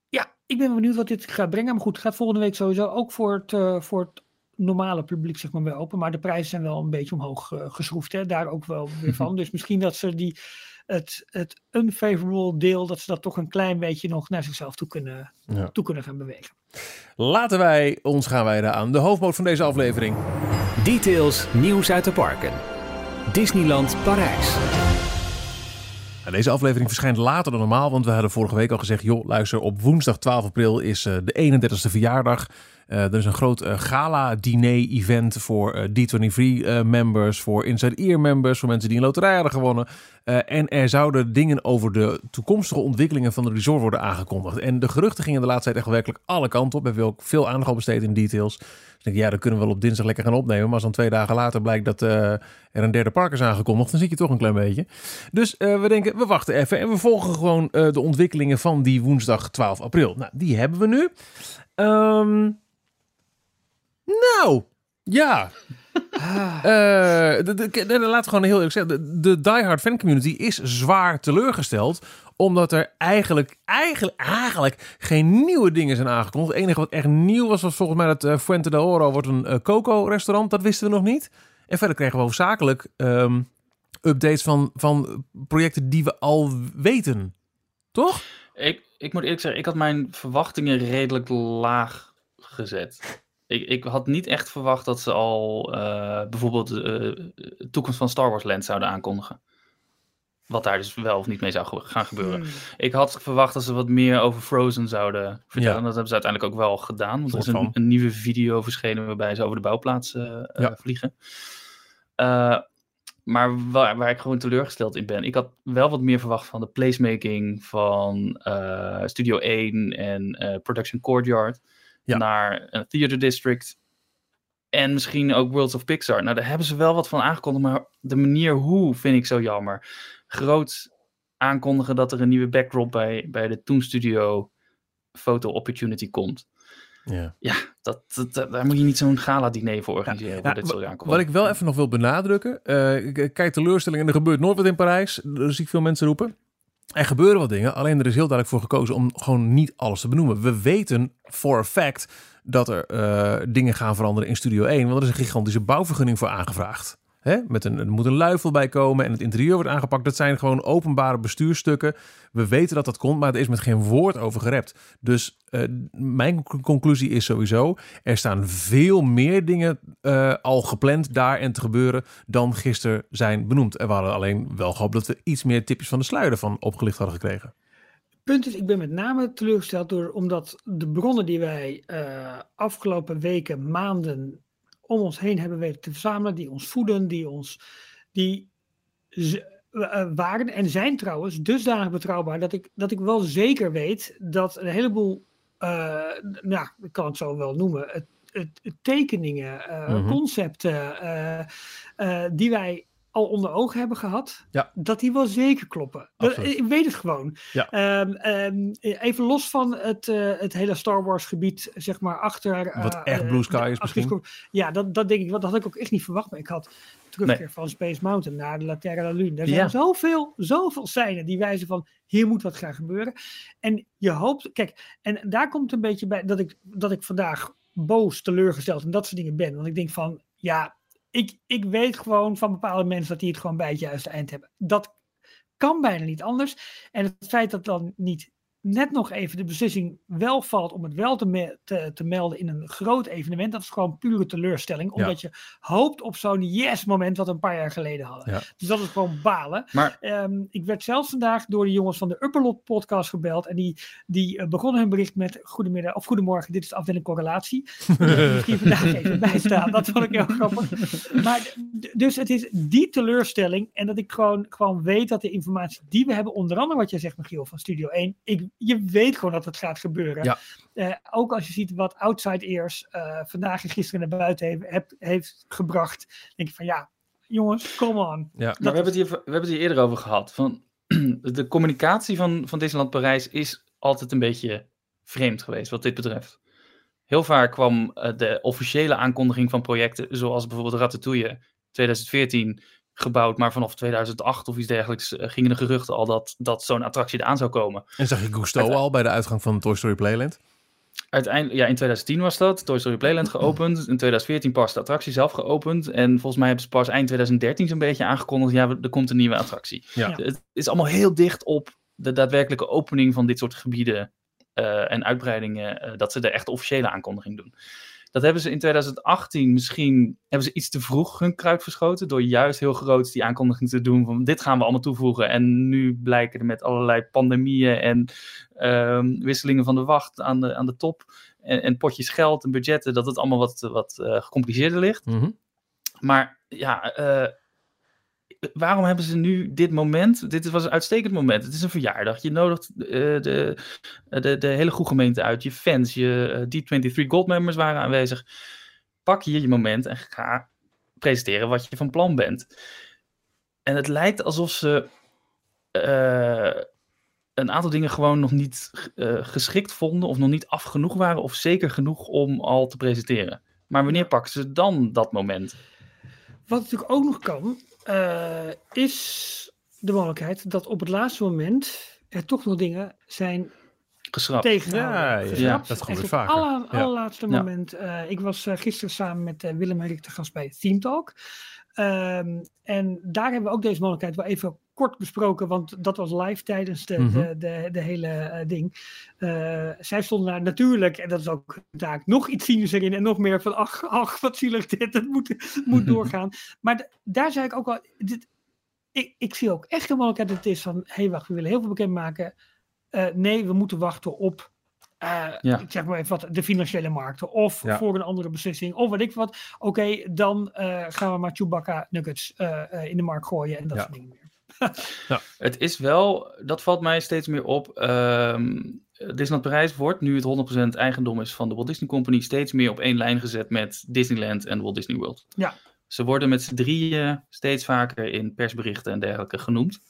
ja, ik ben benieuwd wat dit gaat brengen. Maar goed, het gaat volgende week sowieso ook voor het, eh, voor het normale publiek zeg maar weer open. Maar de prijzen zijn wel een beetje omhoog geschroefd. Hè? Daar ook wel weer van. Dus misschien dat ze die, het, het unfavorable deel, dat ze dat toch een klein beetje nog naar zichzelf toe kunnen, Ja. toe kunnen gaan bewegen. Laten wij ons gaan wijden aan de hoofdmoot van deze aflevering. Details, nieuws uit de parken. Disneyland Parijs. Deze aflevering verschijnt later dan normaal, want we hadden vorige week al gezegd: joh, luister, op woensdag 12 april is eh, de 31ste verjaardag. Eh, er is een groot eh, gala-diner-event voor eh, D23-members, voor Inside Ear-members, voor mensen die een loterij hadden gewonnen. En er zouden dingen over de toekomstige ontwikkelingen van de resort worden aangekondigd. En de geruchten gingen de laatste tijd echt werkelijk alle kanten op. We hebben ook veel aandacht al besteed in details. Dus ik denk, ja, dat kunnen we wel op dinsdag lekker gaan opnemen. Maar als dan twee dagen later blijkt dat er een derde park is aangekondigd, dan zit je toch een klein beetje. Dus we denken, we wachten even en we volgen gewoon de ontwikkelingen van die woensdag 12 april. Nou, die hebben we nu. Ehm, nou, ja. Eh, de, de, de- de- laat gewoon heel eerlijk zeggen. De, de diehard fan community is zwaar teleurgesteld. Omdat er eigenlijk, eigenlijk, eigenlijk geen nieuwe dingen zijn aangekondigd. Het enige wat echt nieuw was, was volgens mij dat eh, Fuente de Oro wordt een eh, Coco-restaurant. Dat wisten we nog niet. En verder kregen we hoofdzakelijk ehm, updates van, van projecten die we al weten. Toch? Ik, ik moet eerlijk zeggen, ik had mijn verwachtingen redelijk laag gezet. Ik, ik had niet echt verwacht dat ze al eh, bijvoorbeeld eh, de toekomst van Star Wars Land zouden aankondigen. Wat daar dus wel of niet mee zou gaan gebeuren. Hmm. Ik had verwacht dat ze wat meer over Frozen zouden vertellen. Ja. Dat hebben ze uiteindelijk ook wel gedaan. Want er is een, nieuwe video verschenen waarbij ze over de bouwplaats eh, eh, Ja. vliegen. Maar waar, waar ik gewoon teleurgesteld in ben. Ik had wel wat meer verwacht van de placemaking van eh, Studio 1 en eh, Production Courtyard. Ja. Naar een Theater District. En misschien ook Worlds of Pixar. Nou, daar hebben ze wel wat van aangekondigd. Maar de manier hoe vind ik zo jammer. Groot aankondigen dat er een nieuwe backdrop bij, bij de Toon Studio Photo Opportunity komt. Ja. Dat, dat, dat- daar moet je niet zo'n gala-diner voor organiseren. Ja, voor dit soort Wat ik wel even nog wil benadrukken. eh, ik- ik kijk teleurstelling en er gebeurt nooit wat in Parijs. Dat zie ik veel mensen roepen. Er gebeuren wat dingen, alleen er is heel duidelijk voor gekozen om gewoon niet alles te benoemen. We weten for a fact dat er eh, dingen gaan veranderen in Studio 1, want er is een gigantische bouwvergunning voor aangevraagd. Hè? Met een, er moet een luifel bij komen en het interieur wordt aangepakt. Dat zijn gewoon openbare bestuurstukken. We weten dat dat komt, maar er is met geen woord over gerept. Dus eh, mijn conclusie is sowieso, er staan veel meer dingen eh, al gepland daar en te gebeuren dan gisteren zijn benoemd. En we hadden alleen wel gehoopt dat we iets meer tipjes van de sluier van opgelicht hadden gekregen. punt is, ik ben met name teleurgesteld door, omdat de bronnen die wij eh, afgelopen weken, maanden om ons heen hebben weten te verzamelen, die ons voeden, die ons, die eh, eh, waren en zijn trouwens dusdanig betrouwbaar dat ik, dat ik wel zeker weet dat een heleboel, eh, nou, ik kan het zo wel noemen, het, het, het tekeningen, Mhm. concepten die wij al onder ogen hebben gehad, Ja. dat die wel zeker kloppen. Dat- ik weet het gewoon. Ja. Ehm, ehm, even los van het, eh, het hele Star Wars gebied, zeg maar, achter... Wat echt eh, Blue Sky is misschien. Ja, dat, dat denk ik, want dat had ik ook echt niet verwacht. Maar ik had terugkeer van Space Mountain naar de La Terra Lune. Er zijn Ja. zoveel, zoveel scènes die wijzen van, hier moet wat gaan gebeuren. En je hoopt, kijk, en daar komt een beetje bij dat ik, dat ik vandaag boos, teleurgesteld en dat soort dingen ben. Want ik denk van, ja, ik, ik weet gewoon van bepaalde mensen dat die het gewoon bij het juiste eind hebben. Dat kan bijna niet anders. En het feit dat dan niet net nog even de beslissing wel valt om het wel te, me- te, te melden in een groot evenement, dat is gewoon pure teleurstelling. Omdat je hoopt op zo'n yes-moment wat we een paar jaar geleden hadden. Ja. Dus dat is gewoon balen. Maar Ehm, ik werd zelfs vandaag door de jongens van de Upperlot podcast gebeld. En die, die eh, begonnen hun bericht met Goedemiddag of Goedemorgen, dit is de afdeling correlatie. Misschien vandaag even bijstaan, dat vond ik heel grappig. Maar dus het is die teleurstelling. En dat ik gewoon, gewoon weet dat de informatie die we hebben, onder andere wat jij zegt Michiel van Studio 1. Ik, je weet gewoon dat het gaat gebeuren. Ja. Eh, ook als je ziet wat Outside Ears eh, vandaag en gisteren naar buiten heeft, heb- heeft gebracht. denk ik van ja, jongens, come on. Ja. Maar we hebben, het hier, we hebben het hier eerder over gehad. Van, de communicatie van, van Disneyland Parijs is altijd een beetje vreemd geweest wat dit betreft. Heel vaak kwam eh, de officiële aankondiging van projecten, zoals bijvoorbeeld Ratatouille 2014 gebouwd, maar vanaf 2008 of iets dergelijks eh, gingen de geruchten al dat, dat zo'n attractie eraan zou komen. En zag je Gusto al bij de uitgang van Toy Story Playland? Uiteindelijk, ja, in 2010 was dat, Toy Story Playland geopend. In 2014 pas de attractie zelf geopend. En volgens mij hebben ze pas eind 2013 zo'n beetje aangekondigd, ja, er komt een nieuwe attractie. Ja. Ja. Het is allemaal heel dicht op de daadwerkelijke opening van dit soort gebieden eh, en uitbreidingen, eh, dat ze de echte officiële aankondiging doen. Dat hebben ze in 2018 misschien, hebben ze iets te vroeg hun kruid verschoten, door juist heel groot die aankondiging te doen van dit gaan we allemaal toevoegen. En nu blijken er met allerlei pandemieën en ehm, wisselingen van de wacht aan de, aan de top en, en potjes geld en budgetten, dat het allemaal wat, wat eh, gecompliceerder ligt. Mhm. Maar ja, eh, waarom hebben ze nu dit moment? Dit was een uitstekend moment. Het is een verjaardag. Je nodigt eh, de, de, de hele goede gemeente uit. Je fans, je eh, D23 Goldmembers waren aanwezig. Pak hier je moment en ga presenteren wat je van plan bent. En het lijkt alsof ze eh, een aantal dingen gewoon nog niet geschikt vonden, of nog niet af genoeg waren, of zeker genoeg om al te presenteren. Maar wanneer pakken ze dan dat moment? Wat natuurlijk ook nog kan, eh, is de mogelijkheid dat op het laatste moment er toch nog dingen zijn Geschrapt. tegengehouden. Ja, ja, dat gebeurt Echt op vaker. alle- Ja. allerlaatste Ja. moment. eh, ik was eh, gisteren samen met eh, Willem en Rick te gast bij Theme Talk. Ehm, en daar hebben we ook deze mogelijkheid wel even kort besproken, want dat was live tijdens de, Mhm. de, de, de hele eh, ding. Eh, zij stonden daar natuurlijk, en dat is ook een taak, nog iets cynischer in en nog meer van, ach, ach wat zielig dit, het moet, moet doorgaan. Maar daar zei ik ook al, dit, ik, ik zie ook echt de mogelijkheid dat het is van, hé hey, wacht, we willen heel veel bekendmaken. Eh nee, we moeten wachten op Ja. ik zeg maar even wat, de financiële markten. Of Ja. voor een andere beslissing. Of weet ik wat. Oké, dan gaan we maar Chewbacca nuggets in de markt gooien en dat Ja. soort dingen meer. Het is wel, dat valt mij steeds meer op. ehm Disneyland Parijs wordt, nu het 100% eigendom is van de Walt Disney Company, steeds meer op één lijn gezet met Disneyland en Walt Disney World. Ja. Ze worden met z'n drieën steeds vaker in persberichten en dergelijke genoemd.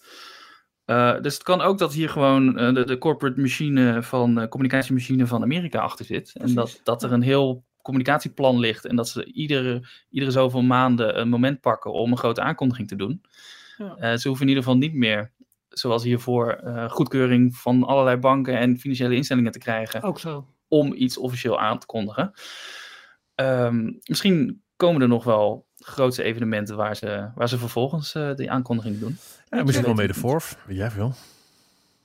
Eh, dus het kan ook dat hier gewoon eh, de, de corporate machine van, eh, communicatiemachine van Amerika achter zit. En dat, dat er een heel communicatieplan ligt en dat ze iedere, iedere zoveel maanden een moment pakken om een grote aankondiging te doen. Ja. Eh, ze hoeven in ieder geval niet meer, zoals hiervoor, eh, goedkeuring van allerlei banken en financiële instellingen te krijgen Ook zo. om iets officieel aan te kondigen. Ehm, misschien komen er nog wel grootste evenementen waar ze, waar ze vervolgens eh, die aankondiging doen. Ja, misschien wel mee de Forf. Weet jij veel?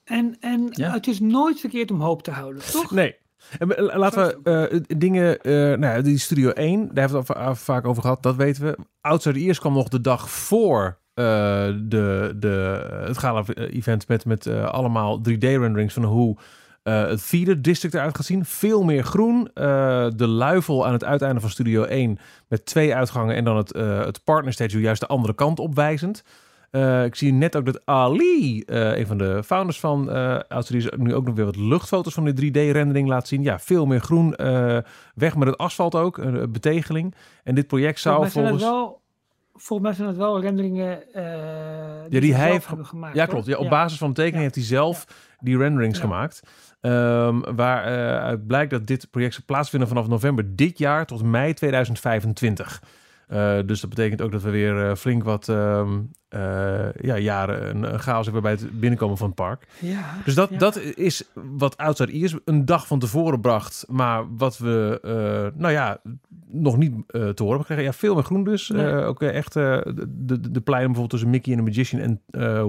En, en Ja. het is nooit verkeerd om hoop te houden, toch? Nee. En laten we eh, dingen, eh, nou ja, die Studio 1, daar hebben we het vaak over gehad, dat weten we. Outside Ears kwam nog de dag voor de, de, het gala-event met, met eh, allemaal 3D-renderings van hoe eh, het Theater District eruit gaat zien. Veel meer groen. Eh, de luifel aan het uiteinde van Studio 1 met twee uitgangen en dan het, eh het partner statue juist de andere kant opwijzend. Eh, ik zie net ook dat Ali, eh, een van de founders van eh Outsiders, nu ook nog weer wat luchtfoto's van de 3D-rendering laat zien. Ja, veel meer groen. eh, weg met het asfalt ook, een betegeling. En dit project zou Volgens wel, volgens mij zijn het wel renderingen eh die, hij heeft gemaakt. Ja, klopt. Ja, op basis van de tekening Ja. heeft hij zelf die renderings gemaakt. Ehm waaruit blijkt dat dit project zal plaatsvinden vanaf november dit jaar tot mei 2025. Eh, dus dat betekent ook dat we weer eh, flink wat ehm, eh, ja, jaren een, chaos hebben bij het binnenkomen van het park. Ja, Dus dat, ja. dat is wat Outside Ears een dag van tevoren bracht. Maar wat we, nou ja, nog niet te horen hebben gekregen. Ja, veel meer groen dus. Nee. Ook echt de, de, de pleinen bijvoorbeeld tussen Mickey en de Magician en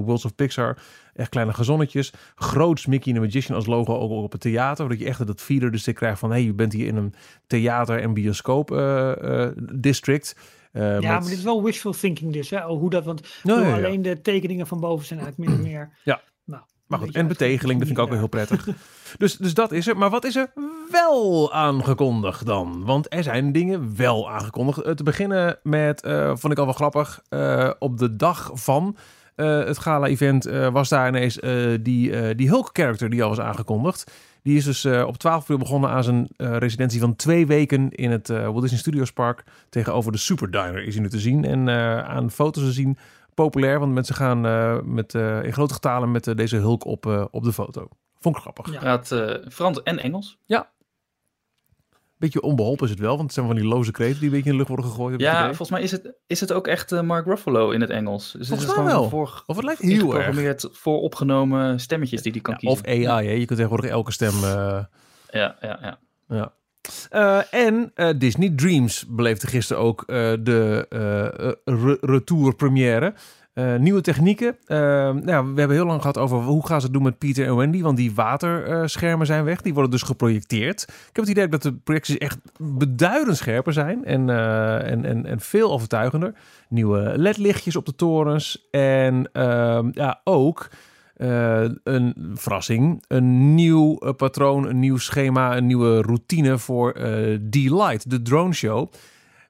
Worlds of Pixar. Echt kleine gazonnetjes. Groots Mickey de Magician als logo ook op het theater. Dat je echt dat feeder dus krijgt van... hey, je bent hier in een theater- en bioscoop eh, eh, district. Eh, ja, met- maar dit is wel wishful thinking dus. Hè? Hoe dat, want ja. alleen de tekeningen van boven zijn uit min of meer. Ja. Nou, Maar goed, en betegeling, dat vind ik ook wel heel prettig. dus, dus dat is er. Maar wat is er wel aangekondigd dan? Want er zijn dingen wel aangekondigd. Te beginnen met, vond ik al wel grappig, op de dag van het gala-event eh, was daar ineens eh, die, eh, die Hulk-character die al was aangekondigd. Die is dus eh, op 12 april begonnen aan zijn eh, residentie van twee weken in het eh, Walt Disney Studios Park. Tegenover de Super Diner is hij nu te zien. En eh, aan foto's te zien populair, want mensen gaan eh, met, eh, in grote getalen met eh, deze Hulk op, eh, op de foto. Vond ik grappig. Ja. Praat eh, Frans en Engels. Beetje onbeholpen is het wel, want het zijn van die loze kreten die een beetje in de lucht worden gegooid. Ja, volgens mij is het, is het ook echt eh, Mark Ruffalo in het Engels. Dus Volgens het is mij wel. voor, Of het lijkt heel erg. geprogrammeerd voor opgenomen stemmetjes die hij kan Ja, of kiezen. AI, hè? je kunt tegenwoordig elke stem... eh, Ja, ja, ja. ja. Eh, en Disney Dreams beleefde gisteren ook de re- retour première. Eh, nieuwe technieken. Eh, nou, ja, we hebben heel lang gehad over hoe gaan ze het doen met Peter en Wendy. Want die waterschermen zijn weg. Die worden dus geprojecteerd. Ik heb het idee dat de projecties echt beduidend scherper zijn. En, eh, en, en, en veel overtuigender. Nieuwe ledlichtjes op de torens. En ehm, ja, ook een verrassing. Een nieuw patroon, een nieuw schema, een nieuwe routine voor eh D-Light, de drone show.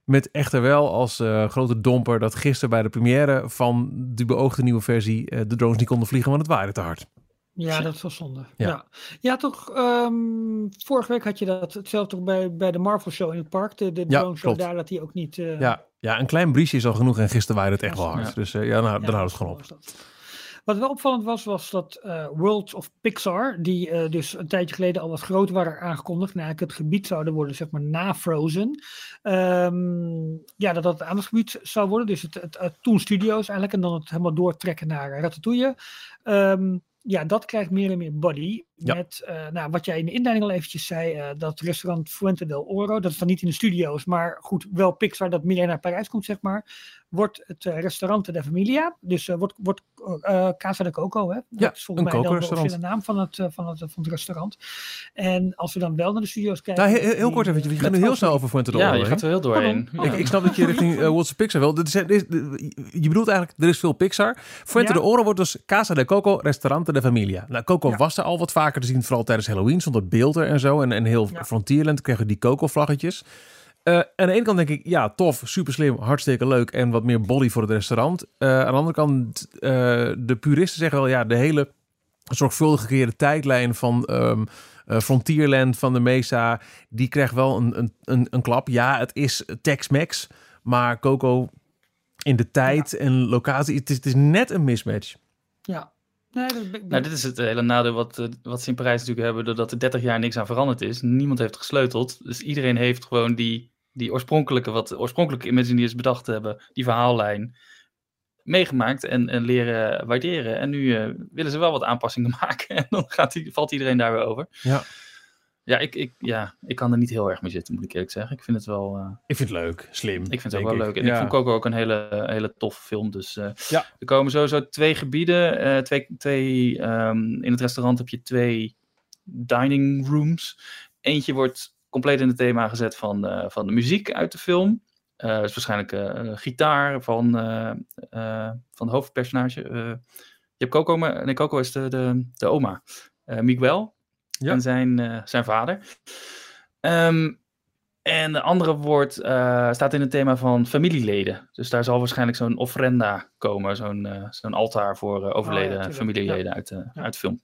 Met echter wel als eh, grote domper dat gisteren bij de première van de beoogde nieuwe versie eh, de drones niet konden vliegen, want het waaide te hard. Ja, dat wel zonde. Ja. Ja, ja. toch. ehm, vorige week had je dat hetzelfde bij, bij de Marvel Show in het park. De, de Ja, drone show klopt. daar, dat die ook niet... eh, Ja, ja, een klein briesje is al genoeg en gisteren waaide het echt wel hard. Ja. Dus ja, nou, dan houdt het gewoon op. Wat wel opvallend was, was dat eh World of Pixar, die eh, dus een tijdje geleden al wat groter waren aangekondigd, en eigenlijk het gebied zouden worden, zeg maar, na Frozen. Ehm, ja, dat dat het aandachtsgebied zou worden, dus het, het, Toon Studios eigenlijk, en dan het helemaal doortrekken naar eh, Ratatouille. Ehm, ja, dat krijgt meer en meer body. Ja. Met, eh, nou, wat jij in de inleiding al eventjes zei, eh, dat restaurant Fuente del Oro, dat is dan niet in de studio's, maar goed, wel Pixar dat meer naar Parijs komt, zeg maar, wordt het eh, restaurant de Familia. Dus eh, wordt, wordt eh, Casa de Coco, hè? Dat is volgens een mij dan de officiële naam van het, van, het, van het restaurant. En als we dan wel naar de studio's kijken... Nou, heel, kort even, we gaan met nu heel snel over Fuente de Ja, Oro je heen. gaat er heel doorheen. Ja. Ik, ik snap dat je richting eh What's Pixar wil. Dit je bedoelt eigenlijk, er is veel Pixar. Fuente Ja. de Oro wordt dus Casa de Coco, Restaurante de Familia. Nou, Coco Ja. was er al wat vaker te zien, vooral tijdens Halloween. Stond dat beeld er en zo. En, en heel Ja. Frontierland kregen we die Coco-vlaggetjes. Eh, aan de ene kant denk ik, ja, tof, super slim, hartstikke leuk en wat meer body voor het restaurant. Eh, aan de andere kant, eh, de puristen zeggen wel, ja, de hele zorgvuldig gecreëerde tijdlijn van ehm, eh, Frontierland, van de Mesa, die krijgt wel een, een, een, een klap. Ja, het is Tex-Mex, maar Coco in de tijd en locatie, het is, het is net een mismatch. Ja. Nee, dat ben- Nou, dit is het hele nadeel wat, eh, wat ze in Parijs natuurlijk hebben, doordat er 30 jaar niks aan veranderd is. Niemand heeft gesleuteld. Dus iedereen heeft gewoon die, die oorspronkelijke, wat de oorspronkelijke Imagineers bedacht hebben, die verhaallijn, meegemaakt en, en leren waarderen. En nu eh, willen ze wel wat aanpassingen maken en dan gaat valt iedereen daar weer over. Ja. Ja ik, ik, ja, ik kan er niet heel erg mee zitten, moet ik eerlijk zeggen. Ik vind het wel, eh, Ik vind het leuk, slim. ik vind het ook wel leuk. En Ja. ik vond Coco ook een hele, hele toffe film. Dus eh, Ja. er komen sowieso twee gebieden. eh, twee, twee, ehm, in het restaurant heb je twee dining rooms. Eentje wordt compleet in het thema gezet van, van de muziek uit de film. Is waarschijnlijk een gitaar van, van de hoofdpersonage. Je hebt Coco, maar nee, Coco is de, de, de oma. Miguel Ja. en zijn, eh, zijn vader. Ehm, en de andere wordt, eh, staat in het thema van familieleden. Dus daar zal waarschijnlijk zo'n ofrenda komen. Zo'n eh, zo'n altaar voor eh, overleden tuurlijk. familieleden uit, uit de film.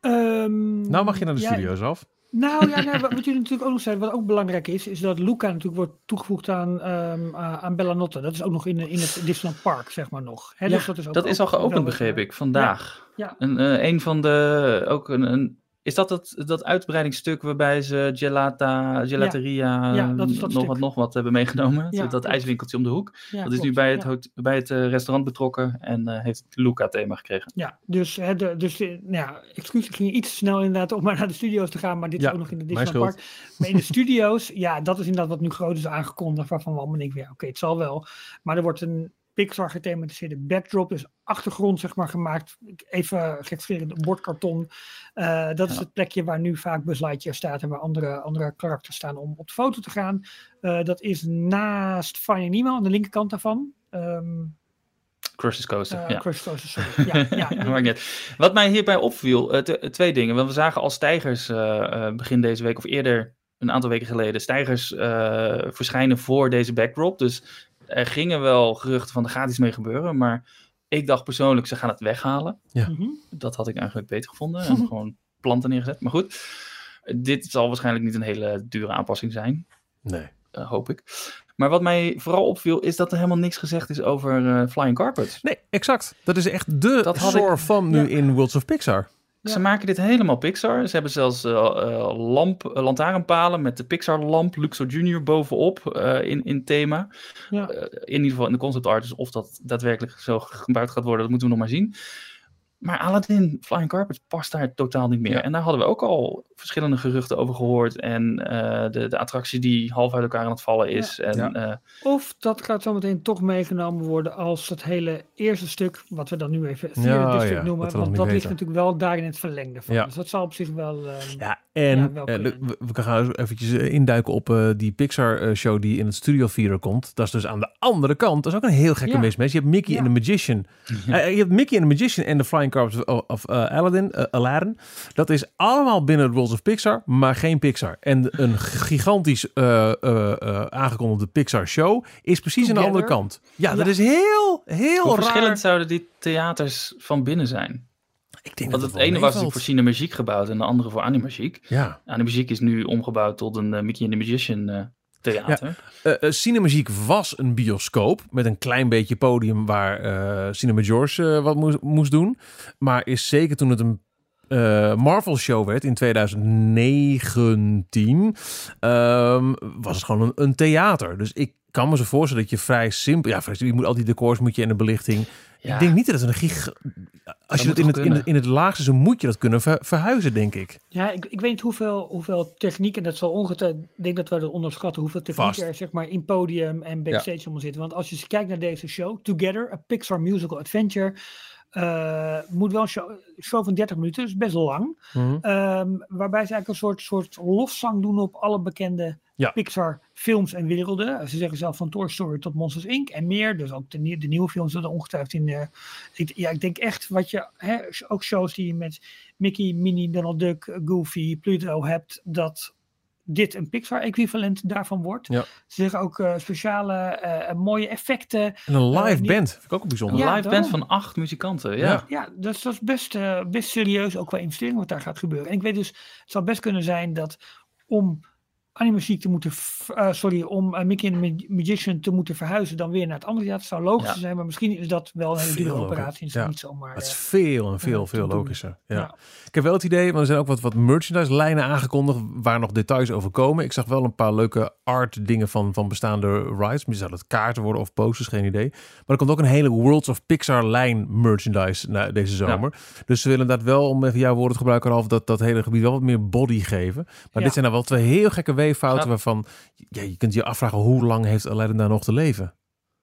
Ehm, Nou mag je naar de ja, studio's af. Nou ja, nou, wat jullie natuurlijk ook nog zeiden, wat ook belangrijk is, is dat Luca natuurlijk wordt toegevoegd aan, ehm aan Bellanotte. Dat is ook nog in, in het Disneyland Park, zeg maar nog. Hè, Ja, dus dat is, ook, Dat is al geopend, begreep eh, ik, vandaag. Ja. Een, eh, een van de, ook een, een is dat het, dat uitbreidingsstuk waarbij ze gelata, gelateria, Ja, dat is dat nog wat, nog wat hebben meegenomen? Dat ijswinkeltje om de hoek. dat is nu bij het, bij het eh, restaurant betrokken en eh, heeft het Luca-thema gekregen. Ja, dus, hè, de, dus de, nou ja, excuus, ik ging iets snel inderdaad om maar naar de studio's te gaan, maar dit is ook nog in de mijn Disneyland Park. Maar in de studio's, ja, dat is inderdaad wat nu groot is aangekondigd, waarvan we allemaal denken, ja, oké, het zal wel. Maar er wordt een Pixar gethematiseerde backdrop, dus achtergrond zeg maar gemaakt, even gekscherend bordkarton. Eh, dat is het plekje waar nu vaak Buzz Lightyear staat en waar andere, andere karakters staan om op de foto te gaan. Eh, dat is naast Finding Nemo aan de linkerkant daarvan. Ehm Crush's Coaster, eh, ja. Crush Coaster, sorry. Ja, ja, Maakt niet uit. Wat mij hierbij opviel, eh, twee dingen. Want we zagen al stijgers eh, eh, begin deze week of eerder, een aantal weken geleden, stijgers eh, verschijnen voor deze backdrop. Dus er gingen wel geruchten van er gaat iets mee gebeuren. Maar ik dacht persoonlijk, ze gaan het weghalen. Mhm. Dat had ik eigenlijk beter gevonden. En gewoon planten neergezet. Maar goed, dit zal waarschijnlijk niet een hele dure aanpassing zijn. Nee. eh, hoop ik. Maar wat mij vooral opviel, is dat er helemaal niks gezegd is over eh, Flying Carpets. Nee, exact. Dat is echt de Dat had ik- soort van nu Ja. in Worlds of Pixar. Ze maken dit helemaal Pixar. Ze hebben zelfs eh, lamp, eh, lantaarnpalen met de Pixar-lamp Luxor Junior bovenop in, in thema. Ja. In ieder geval in de concept art. Dus of dat daadwerkelijk zo gebruikt gaat worden, dat moeten we nog maar zien. Maar Aladdin Flying Carpets past daar totaal niet meer. Ja. En daar hadden we ook al verschillende geruchten over gehoord. En eh, de, de attractie die half uit elkaar aan het vallen is. En, Ja. eh, Of dat gaat zometeen toch meegenomen worden als het hele eerste stuk, wat we dan nu even Ja, ja, noemen. nog Want dat ligt natuurlijk wel daar in het verlengde van. Ja. Dus dat zal op zich wel. ehm, Ja, en Ja, wel eh, kunnen. we, we gaan eventjes eh, induiken op eh, die Pixar-show die in het Studio Theater komt. Dat is dus aan de andere kant. Dat is ook een heel gekke Ja. mismatch. Je hebt Mickey Ja. en de Magician. Eh, je hebt Mickey en de Magician en de Flying Of, of eh, Aladdin, eh, Aladdin. Dat is allemaal binnen het Worlds of Pixar, maar geen Pixar. En een gigantisch eh, eh, eh, aangekondigde Pixar-show is precies aan de andere Together. kant. Ja, dat is heel, heel hoe raar. verschillend zouden die theaters van binnen zijn? Ik denk Want dat het wel ene was natuurlijk voor Cinemagiek gebouwd en de andere voor Animagiek. Ja. Animagiek is nu omgebouwd tot een Mickey and the Magician eh, theater. Eh, Cinemagiek was een bioscoop met een klein beetje podium waar eh Cinema George wat moest, moest doen. Maar is zeker toen het een Marvel show werd in 2019, ehm, was het gewoon een, theater. Dus ik kan me zo voorstellen dat je vrij simpel, ja, je moet al die decors moet je en de belichting. Ja. Ik denk niet dat het een gig. Als je dat in het, in, het, kunnen? in het laagste zo moet je dat kunnen ver- verhuizen, denk ik. Ja, ik, ik weet niet hoeveel, hoeveel techniek, en dat zal ongetwijfeld, ik denk dat we dat onderschatten, hoeveel techniek Vast. er zeg maar in podium en backstage allemaal zit. Want als je eens kijkt naar deze show, Together, a Pixar Musical Adventure, eh, moet wel een show, show van 30 minuten, dus best lang. Mhm. Ehm, waarbij ze eigenlijk een soort, soort lofzang doen op alle bekende Ja. Pixar films en werelden. Ze zeggen zelf van Toy Story tot Monsters Inc. en meer. Dus ook de, de nieuwe films zullen ongetwijfeld in. eh, ik, ja, ik denk echt wat je, hè, ook shows die je met Mickey, Minnie, Donald Duck, Goofy, Pluto hebt, dat dit een Pixar-equivalent daarvan wordt. Ja. Ze zeggen ook eh, speciale eh, mooie effecten. En een live Eh, niet- band, vind ik ook bijzonder. Een Ja, live band van acht muzikanten. Ja. Ja. Ja, dus dat is best, eh, best serieus ook qua investering wat daar gaat gebeuren. En ik weet dus, het zou best kunnen zijn dat om animamuziek te moeten, eh, sorry, om eh, Mickey and the Magician te moeten verhuizen dan weer naar het andere theater, zou logisch Ja. zijn, maar misschien is dat wel een hele dure operatie. is ja. niet zomaar. Het is eh, veel en veel, ja, veel logischer. Ja. Ik heb wel het idee, want er zijn ook wat, wat merchandise lijnen aangekondigd waar nog details over komen. Ik zag wel een paar leuke art dingen van, van bestaande rides. Misschien zou het kaarten worden of posters, geen idee. Maar er komt ook een hele Worlds of Pixar lijn merchandise na deze zomer. Dus ze willen dat wel, om even jouw woorden te gebruiken, Ralf, dat, dat hele gebied wel wat meer body geven. Maar dit zijn nou wel twee heel gekke weeffouten Ja. waarvan ja, je kunt je afvragen hoe lang heeft Aladdin daar nog te leven?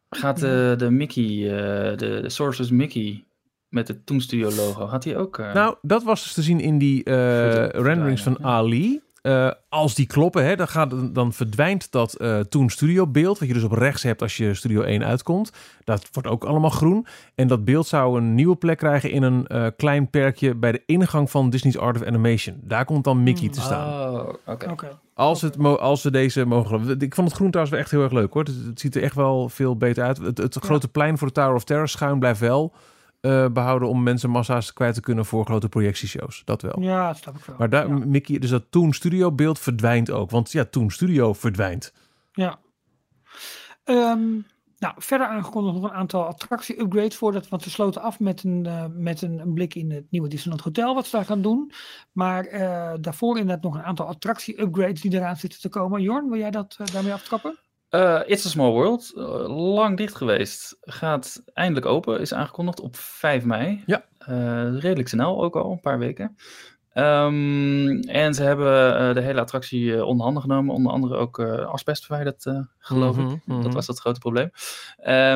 Gaat de, de Mickey, eh, de, de Sources Mickey met het Toon Studio logo, gaat die ook... eh, Nou, dat was dus te zien in die eh, renderings van ja. Ali. Eh, als die kloppen, hè, dan, gaat, dan verdwijnt dat eh Toon Studio beeld, wat je dus op rechts hebt als je Studio 1 uitkomt. Dat wordt ook allemaal groen. En dat beeld zou een nieuwe plek krijgen in een eh, klein perkje bij de ingang van Disney's Art of Animation. Daar komt dan Mickey Hmm. te staan. Oh, oké. Oké. Als, het mo- als we deze mogen. Ik vond het groen trouwens wel echt heel erg leuk hoor. Het, het ziet er echt wel veel beter uit. Het, het grote plein voor de Tower of Terror schuin blijft wel eh, behouden om mensen massa's kwijt te kunnen voor grote projectieshows. Dat wel. Ja, dat snap ik wel. Maar daar, ja. Mickey, dus dat Toon Studio beeld verdwijnt ook. Want ja, Toon Studio verdwijnt. Ja. Ehm, nou, verder aangekondigd nog een aantal attractie-upgrades voordat, want we sloten af met een, eh, met een, een blik in het nieuwe Disneyland Hotel, wat ze daar gaan doen. Maar eh, daarvoor inderdaad nog een aantal attractie-upgrades die eraan zitten te komen. Jorn, wil jij dat daarmee aftrappen? Eh, It's a Small World, eh, lang dicht geweest, gaat eindelijk open, is aangekondigd op 5 mei. Ja. Eh, redelijk snel ook al, een paar weken. Ehm, en ze hebben de hele attractie onder handen genomen, onder andere ook asbest verwijderd, geloof Mhm, ik. mhm. Dat was het grote probleem.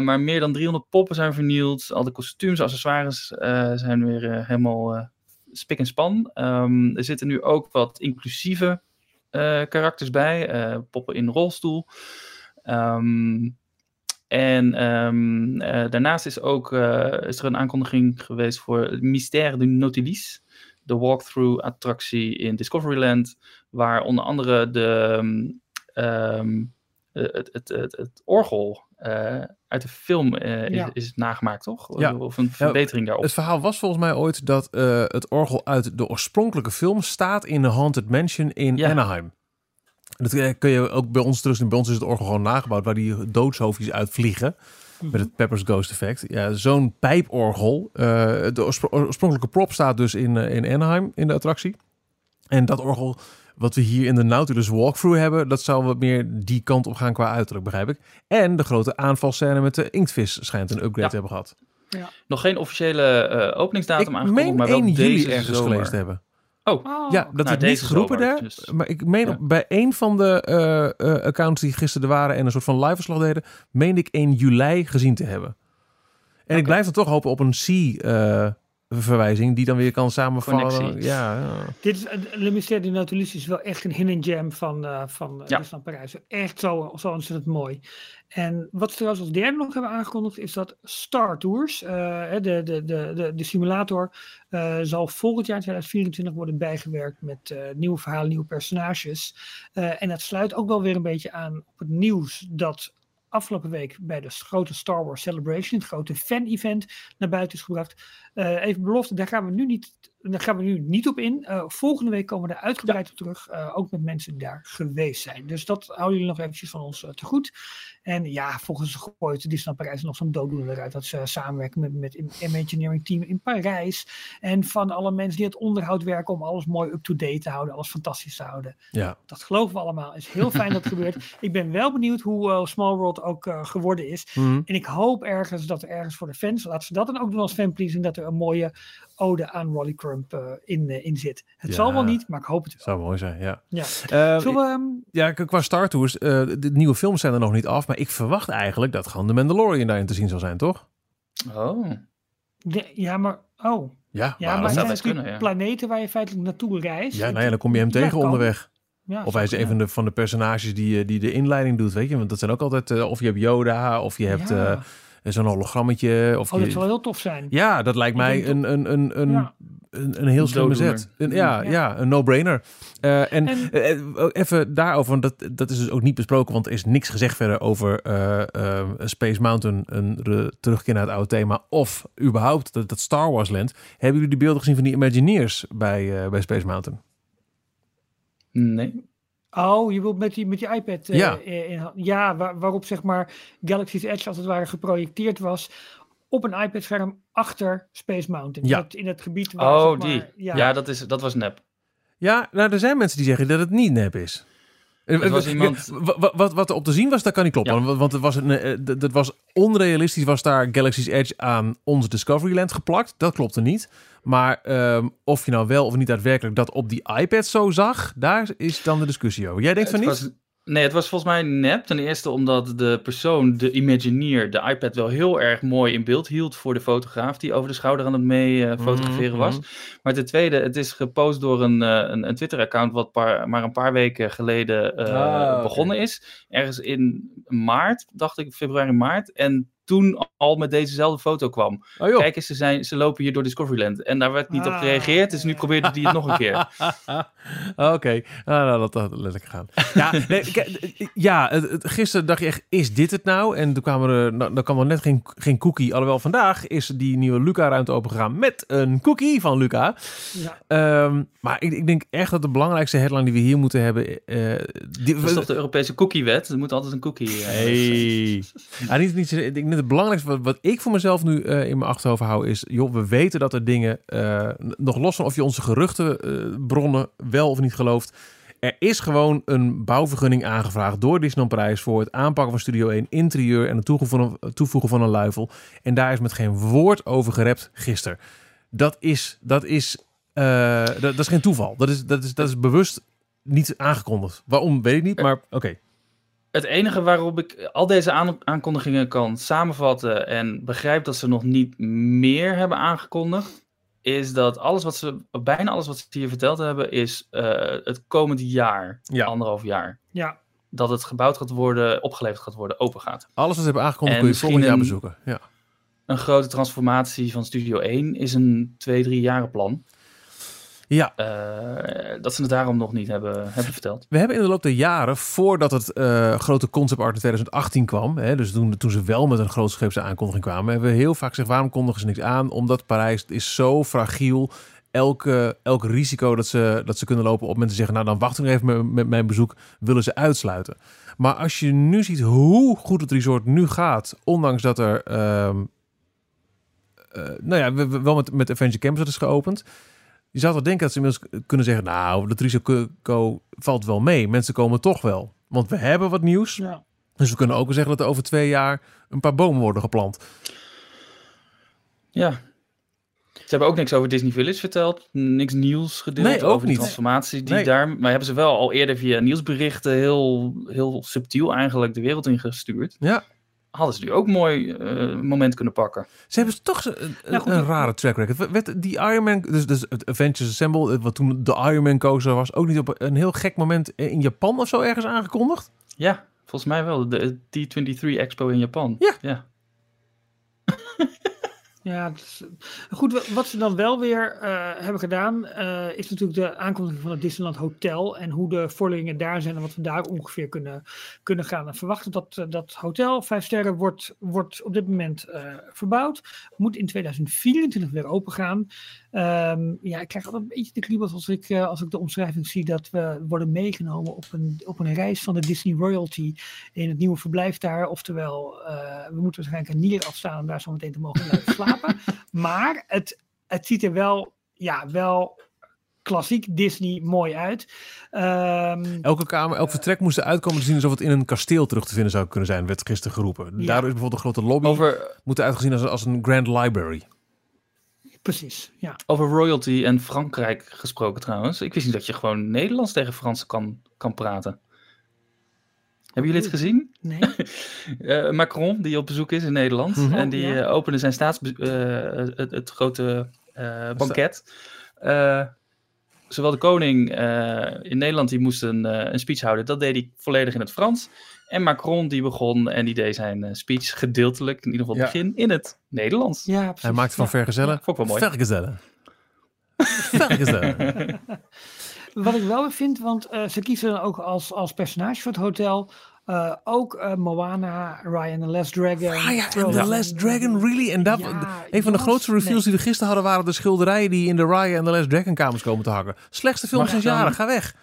Maar meer dan 300 poppen zijn vernield, al de kostuums, accessoires zijn weer helemaal spik en span. Ehm, er zitten nu ook wat inclusieve karakters bij, poppen in rolstoel. Ehm, en ehm, eh, daarnaast is, ook, eh, is er een aankondiging geweest voor Mystère du Nautilus. De walkthrough attractie in Discoveryland. Waar onder andere de, ehm, eh, het, het, het, het orgel uit de film Ja. is, is nagemaakt, toch? Ja. Of een verbetering daarop. Het verhaal was volgens mij ooit dat het orgel uit de oorspronkelijke film staat in de Haunted Mansion in Ja. Anaheim. Dat kun je ook bij ons terug Bij ons is het orgel gewoon nagebouwd waar die doodshoofdjes uitvliegen. Met het Peppers Ghost effect. Ja, zo'n pijporgel. eh, de oorspro- oorspronkelijke prop staat dus in, eh, in Anaheim in de attractie. En dat orgel wat we hier in de Nautilus walkthrough hebben, dat zou wat meer die kant op gaan qua uiterlijk, begrijp ik. En de grote aanvalscène met de inktvis schijnt een upgrade Ja. te hebben gehad. Nog geen officiële eh, openingsdatum ik aangekondigd, maar wel 1 juli deze ergens zomer. gelezen hebben. Oh, Oh, Ja, dat Nou, werd niet deze geroepen daar. dus- Maar ik meen Ja. bij een van de eh, eh, accounts die gisteren er waren en een soort van live verslag deden, meende ik 1 juli gezien te hebben. En ik blijf dan toch hopen op een C-verwijzing die dan weer kan samenvallen. Ja, ja. Dit is, eh, Le Mystère du Nautilus is wel echt een hidden gem van, eh van eh, Ja. Disneyland Parijs. Echt zo, zo ontzettend mooi. En wat ze trouwens als derde nog hebben aangekondigd is dat Star Tours, eh, de, de, de, de, de simulator, eh, zal volgend jaar 2024 worden bijgewerkt met eh, nieuwe verhalen, nieuwe personages. En dat sluit ook wel weer een beetje aan op het nieuws dat afgelopen week bij de grote Star Wars Celebration, het grote fan-event, naar buiten is gebracht. Even belofte, daar gaan we nu niet, daar gaan we nu niet op in. Volgende week komen we er uitgebreid op terug, ook met mensen die daar geweest zijn. Dus dat houden jullie nog eventjes van ons te goed. En ja, volgens gooit Disneyland Parijs nog zo'n dooddoener eruit dat ze samenwerken met, met een Imagineering team in Parijs. En van alle mensen die het onderhoud werken om alles mooi up-to-date te houden, alles fantastisch te houden. ja. Dat geloven we allemaal. Is heel fijn dat het gebeurt. Ik ben wel benieuwd hoe eh, Small World ook eh, geworden is. Mhm. En ik hoop ergens dat er ergens voor de fans, laten ze dat dan ook doen als fanpleasing, dat er een mooie ode aan Rolly Crump eh, in, in zit. Het Ja. zal wel niet, maar ik hoop het wel. Zou mooi zijn, ja. Ja. Zullen we, ehm, ja, qua Star Tours, de nieuwe films zijn er nog niet af, maar ik verwacht eigenlijk dat gewoon de Mandalorian daarin te zien zal zijn, toch? oh. de- ja, maar, oh. Ja, Ja, maar zijn kunnen, ja. planeten waar je feitelijk naartoe reist. Ja, nou ja, dan kom je hem tegen kan. onderweg. Ja, Of hij is een van de, van de personages die, eh, die de inleiding doet, weet je. Want dat zijn ook altijd... eh, of je hebt Yoda, of je hebt Ja. eh, zo'n hologrammetje. Of Oh, je, dat zal heel tof zijn. Ja, dat lijkt Ik mij een, een, een, een, Ja. een, een heel slimme zet. Een, ja, Ja. ja. een no-brainer. Eh, en En- eh, eh, even daarover, want dat, dat is dus ook niet besproken, want er is niks gezegd verder over Space Mountain, een terugkeer naar het oude thema, of überhaupt dat, dat Star Wars land. Hebben jullie die beelden gezien van die Imagineers bij, eh, bij Space Mountain? Nee. Oh, je wilt met die, met die iPad. eh, Ja. eh, in, ja, waar- waarop zeg maar Galaxy's Edge als het ware geprojecteerd was op een iPad-scherm achter Space Mountain. Ja. In, het, in het gebied waar, Oh, zeg maar, die. ja, Ja, dat, is, dat was nep. Ja, nou, er zijn mensen die zeggen dat het niet nep is. Eh, Het was eh, iemand- wa- wa- Wat, wat er op te zien was, dat kan niet kloppen. Ja. Want, het was een, eh, dat was onrealistisch, was daar Galaxy's Edge aan onze Discoveryland geplakt. Dat klopte niet. Maar ehm, of je nou wel of niet daadwerkelijk dat op die iPad zo zag, daar is dan de discussie over. Jij denkt van niet? was, Nee, het was volgens mij nep. Ten eerste omdat de persoon, de Imagineer, de iPad wel heel erg mooi in beeld hield voor de fotograaf die over de schouder aan het mee eh, fotograferen was. Mhm. Maar ten tweede, het is gepost door een, eh, een, een Twitter-account wat paar, maar een paar weken geleden eh, oké. begonnen is. Ergens in maart, dacht ik, februari, maart. En toen al met dezezelfde foto kwam. Oh joh. Kijk eens, ze, zijn, ze lopen hier door Discoveryland. En daar werd niet op Ah, gereageerd, dus nu probeerde hij het nog een keer. Oké, ah, nou, dat had lekker gaan. Ja, nee, ja het, het- gisteren dacht je echt, is dit het nou? En toen kwam er, nou, dan kwam er net geen, geen cookie. Alhoewel, vandaag is die nieuwe Luca-ruimte opengegaan met een cookie van Luca. Ja. Ehm, maar ik, ik denk echt dat de belangrijkste headline die we hier moeten hebben... eh, die, Dat is toch de Europese cookiewet? Er moet altijd een cookie... eh, Hey. Ja, niet, niet, ik denk dat het belangrijkste wat, ik voor mezelf nu eh, in mijn achterhoofd hou is... joh, we weten dat er dingen, eh, nog los van of je onze geruchtenbronnen wel of niet gelooft... er is gewoon een bouwvergunning aangevraagd door Disneyland Parijs... voor het aanpakken van Studio 1 interieur en het toevoegen van een, luifel. En daar is met geen woord over gerept gisteren. Dat is, dat is, eh, dat is geen toeval. Dat is, dat, is, dat is bewust niet aangekondigd. Waarom, weet ik niet, maar oké. Het enige waarop ik al deze aan- aankondigingen kan samenvatten en begrijp dat ze nog niet meer hebben aangekondigd, is dat alles wat ze, bijna alles wat ze hier verteld hebben, is eh, het komend jaar, Ja. anderhalf jaar. ja. Dat het gebouwd gaat worden, opgeleverd gaat worden, open gaat. Alles wat ze hebben aangekondigd En kun je volgend jaar bezoeken. Ja. Een grote transformatie van Studio 1 is een twee, drie jaren plan. Ja. Eh, dat ze het daarom nog niet hebben, hebben verteld. We hebben in de loop der jaren, voordat het eh, grote concept art in 2018 kwam, hè, dus toen, toen ze wel met een grootscheepse aankondiging kwamen, hebben we heel vaak gezegd, waarom kondigen ze niks aan? Omdat Parijs is zo fragiel. Elke, elk risico dat ze, dat ze kunnen lopen op mensen zeggen, nou dan wacht ik nog even met, met mijn bezoek, willen ze uitsluiten. Maar als je nu ziet hoe goed het resort nu gaat, ondanks dat er, ehm, eh, nou ja, we, we- wel met, met Adventure Campus dat is geopend. Je zou toch denken dat ze inmiddels kunnen zeggen, nou, dat risico valt wel mee. Mensen komen toch wel. Want we hebben wat nieuws. ja. Dus we kunnen ook zeggen dat er over twee jaar een paar bomen worden geplant. Ja. Ze hebben ook niks over Disney Village verteld. Niks nieuws gedeeld Nee, ook over niet. transformatie die Nee. daar... Maar hebben ze wel al eerder via nieuwsberichten heel, heel subtiel eigenlijk de wereld ingestuurd. Ja. Hadden ze nu ook mooi eh, moment kunnen pakken. Ze hebben toch zo- een, Nou, goed, een rare track record. Werd die Iron Man, dus, dus het Avengers Assemble, het- wat toen de Iron Man coaster was, ook niet op een heel gek moment in Japan of zo ergens aangekondigd? Ja, volgens mij wel. De D23 Expo in Japan. Ja. ja. Ja, is- goed, wa- wat ze dan wel weer eh, hebben gedaan, eh, is natuurlijk de aankondiging van het Disneyland Hotel en hoe de vordelingen daar zijn en wat we daar ongeveer kunnen, kunnen gaan en verwachten. Dat, eh, dat hotel, vijf sterren, wordt, wordt op dit moment eh, verbouwd. Moet in 2024 weer open gaan. Ehm, ja, ik krijg altijd een beetje de kriebels als ik, eh, als ik de omschrijving zie dat we worden meegenomen op een, op een reis van de Disney Royalty in het nieuwe verblijf daar. Oftewel, eh, we moeten waarschijnlijk een nier afstaan om daar zo meteen te mogen blijven slapen. Maar het, het ziet er wel, ja, wel klassiek Disney mooi uit. Ehm, Elke kamer, elk vertrek moest eruit komen te zien alsof het in een kasteel terug te vinden zou kunnen zijn, werd gisteren geroepen. Ja. Daardoor is bijvoorbeeld een grote lobby Over, moeten uitgezien als, als een grand library. Precies, ja. over royalty en Frankrijk gesproken trouwens. Ik wist niet dat je gewoon Nederlands tegen Fransen kan, kan praten. Hebben jullie het gezien? Nee? Eh, Macron, die op bezoek is in Nederland. Mhm. En die Ja. eh, opende zijn staats... eh, het, het grote eh, banket. Eh, zowel de koning eh, in Nederland, die moest een, eh, een speech houden. Dat deed hij volledig in het Frans. En Macron, die begon en die deed zijn eh, speech gedeeltelijk, in ieder geval het Ja. begin, in het Nederlands. Ja, precies. Hij maakt van Ja. vergezellen Vond ik wel mooi. vergezellen. Vergezellen. Wat ik wel weer vind, want eh, ze kiezen dan ook als, als personage voor het hotel eh, ook eh, Moana, Ryan the Last Dragon. Ah ja, en Frozen. The Last Dragon, really? En dat, Ja, een van de grootste reveals nee. die we gisteren hadden... waren de schilderijen die in de Raya en The Last Dragon kamers komen te hakken. Slechtste film sinds jaren, ga weg.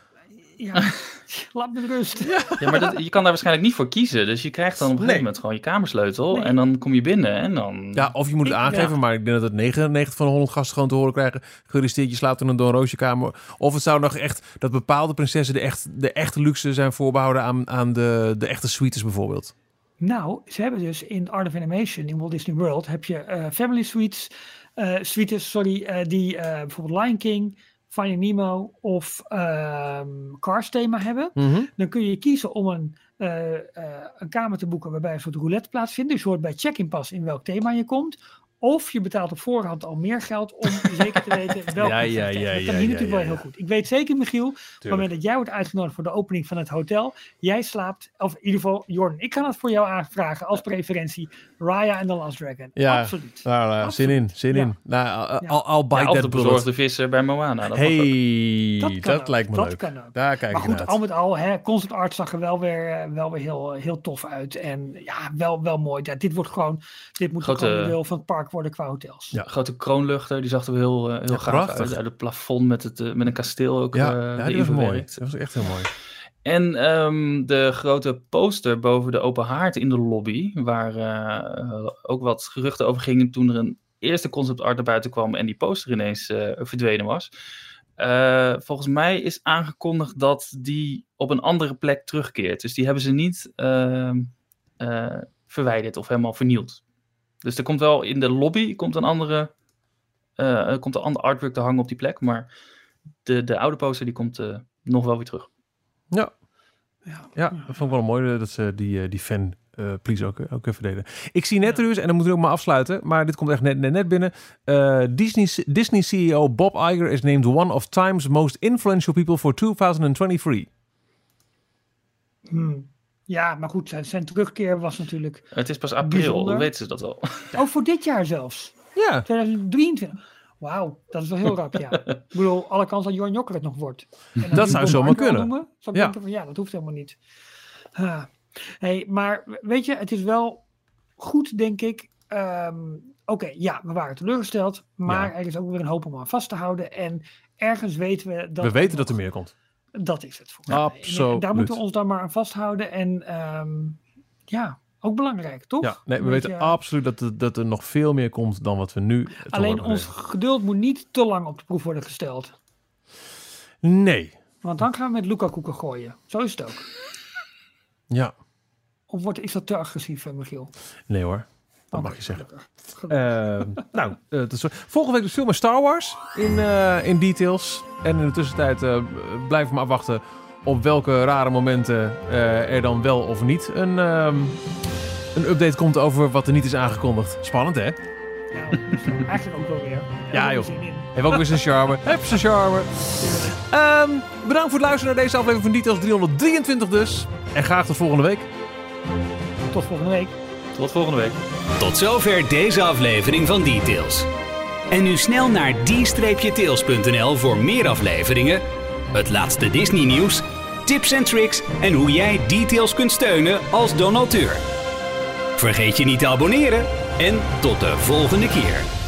Ja, laat me rust. Ja, maar dat, je kan daar waarschijnlijk niet voor kiezen. Dus je krijgt dan op een gegeven moment gewoon je kamersleutel. Nee. En dan kom je binnen en dan... Ja, of je moet het Ik- aangeven, ja. maar ik denk dat het 99 van de 100 gasten gewoon te horen krijgen. Gefeliciteerd, je slaapt in een Don Roosje kamer. Of het zou nog echt, dat bepaalde prinsessen de, echt, de echte luxe zijn voorbehouden aan, aan de, de echte suites bijvoorbeeld. Nou, ze hebben dus in Art of Animation in Walt Disney World heb je eh, family suites, eh suites, sorry, eh, die eh, bijvoorbeeld Lion King, Finding Nemo of ehm, Cars thema hebben. Mhm. Dan kun je kiezen om een, eh, eh, een kamer te boeken waarbij een soort roulette plaatsvindt. Dus je hoort bij check-in pas in welk thema je komt. Of je betaalt op voorhand al meer geld om zeker te weten welk Ja, ja, ja, Dat ja, kan hier ja, natuurlijk ja, wel heel goed. Ik weet zeker, Michiel, op het moment dat jij wordt uitgenodigd voor de opening van het hotel, jij slaapt, of in ieder geval, Jordan, ik kan het voor jou aanvragen als preferentie. Raya en The Last Dragon. Ja, Absoluut. Nou, nou, zin in, zin Ja. in. Nou. I'll, I'll bite Ja, of de bezorgde visser bij Moana. Dat. Hey, Dat lijkt me dat leuk. kan ook. Daar kijk Maar ik goed, naar al met al, hè, concept art zag er wel weer, eh, wel weer heel, heel tof uit. En ja, wel, wel mooi. Ja, dit wordt gewoon, dit moet Grote- gewoon een deel van het park worden qua hotels. Ja. Grote kroonluchter, die zag er heel, eh, heel Ja, gaaf prachtig. uit. Uit het plafond met, het, eh, met een kasteel ook Ja, eh, ja, die was mooi. Dat was echt heel mooi. En ehm, de grote poster boven de open haard in de lobby, waar eh, ook wat geruchten over gingen toen er een eerste concept art naar buiten kwam en die poster ineens eh, verdwenen was. Eh, volgens mij is aangekondigd dat die op een andere plek terugkeert. Dus die hebben ze niet ehm, eh, verwijderd of helemaal vernield. Dus er komt wel in de lobby komt een andere, eh, er komt een ander artwork te hangen op die plek, maar de, de oude poster die komt eh, nog wel weer terug. Ja, Ja. ja, dat vond ik wel mooi eh, dat ze die, die fan eh please ook, ook even deden. Ik zie net trouwens, en dan moeten we ook maar afsluiten, maar dit komt echt net, net, net binnen. Eh, Disney, Disney CEO Bob Iger is named one of Time's most influential people for 2023. Hmm. Ja, maar goed, zijn, zijn terugkeer was natuurlijk Het is pas april, Bijzonder. hoe weten ze dat wel? ook voor dit jaar zelfs. Ja, 2023. Wauw, dat is wel heel rap, ja. Ik bedoel, alle kans dat Jorn Jokker het nog wordt. En Dat zou zomaar kunnen. Noemen, zou ik Ja. denken van ja, dat hoeft helemaal niet. Ah. Hey, maar weet je, het is wel goed, denk ik. Ehm, Oké, ja, we waren teleurgesteld, maar Ja. er is ook weer een hoop om aan vast te houden. En ergens weten we dat. we weten er dat er meer komt. Dat is het voor mij. En, Absoluut. Daar moeten we ons dan maar aan vasthouden. En ehm, ja, ook belangrijk, toch? Ja, nee, we weten absoluut dat er, dat er nog veel meer komt dan wat we nu Alleen ons geduld moet niet te lang op de proef worden gesteld. Nee, Want dan gaan we met Luca koeken gooien. Zo is het ook. ja, Of wordt, is dat te agressief, eh, Michiel? nee hoor. Dat mag je zeggen. gelukkig. Gelukkig. Eh, nou, eh, volgende week dus veel meer Star Wars in, eh, in details. En in de tussentijd eh blijf ik maar afwachten op welke rare momenten er dan wel of niet een, ehm, een update komt over wat er niet is aangekondigd. Spannend hè? Dan eigenlijk ook wel weer. Ja, Heb joh. Heeft ook weer zijn charme. Heeft zijn charme. Ehm, bedankt voor het luisteren naar deze aflevering van Details 323 dus. En graag tot volgende week. Tot volgende week. Tot volgende week. Tot zover deze aflevering van Details. En nu snel naar d-tails.nl voor meer afleveringen, het laatste Disney nieuws, tips en tricks en hoe jij Details kunt steunen als donateur. Vergeet je niet te abonneren en tot de volgende keer.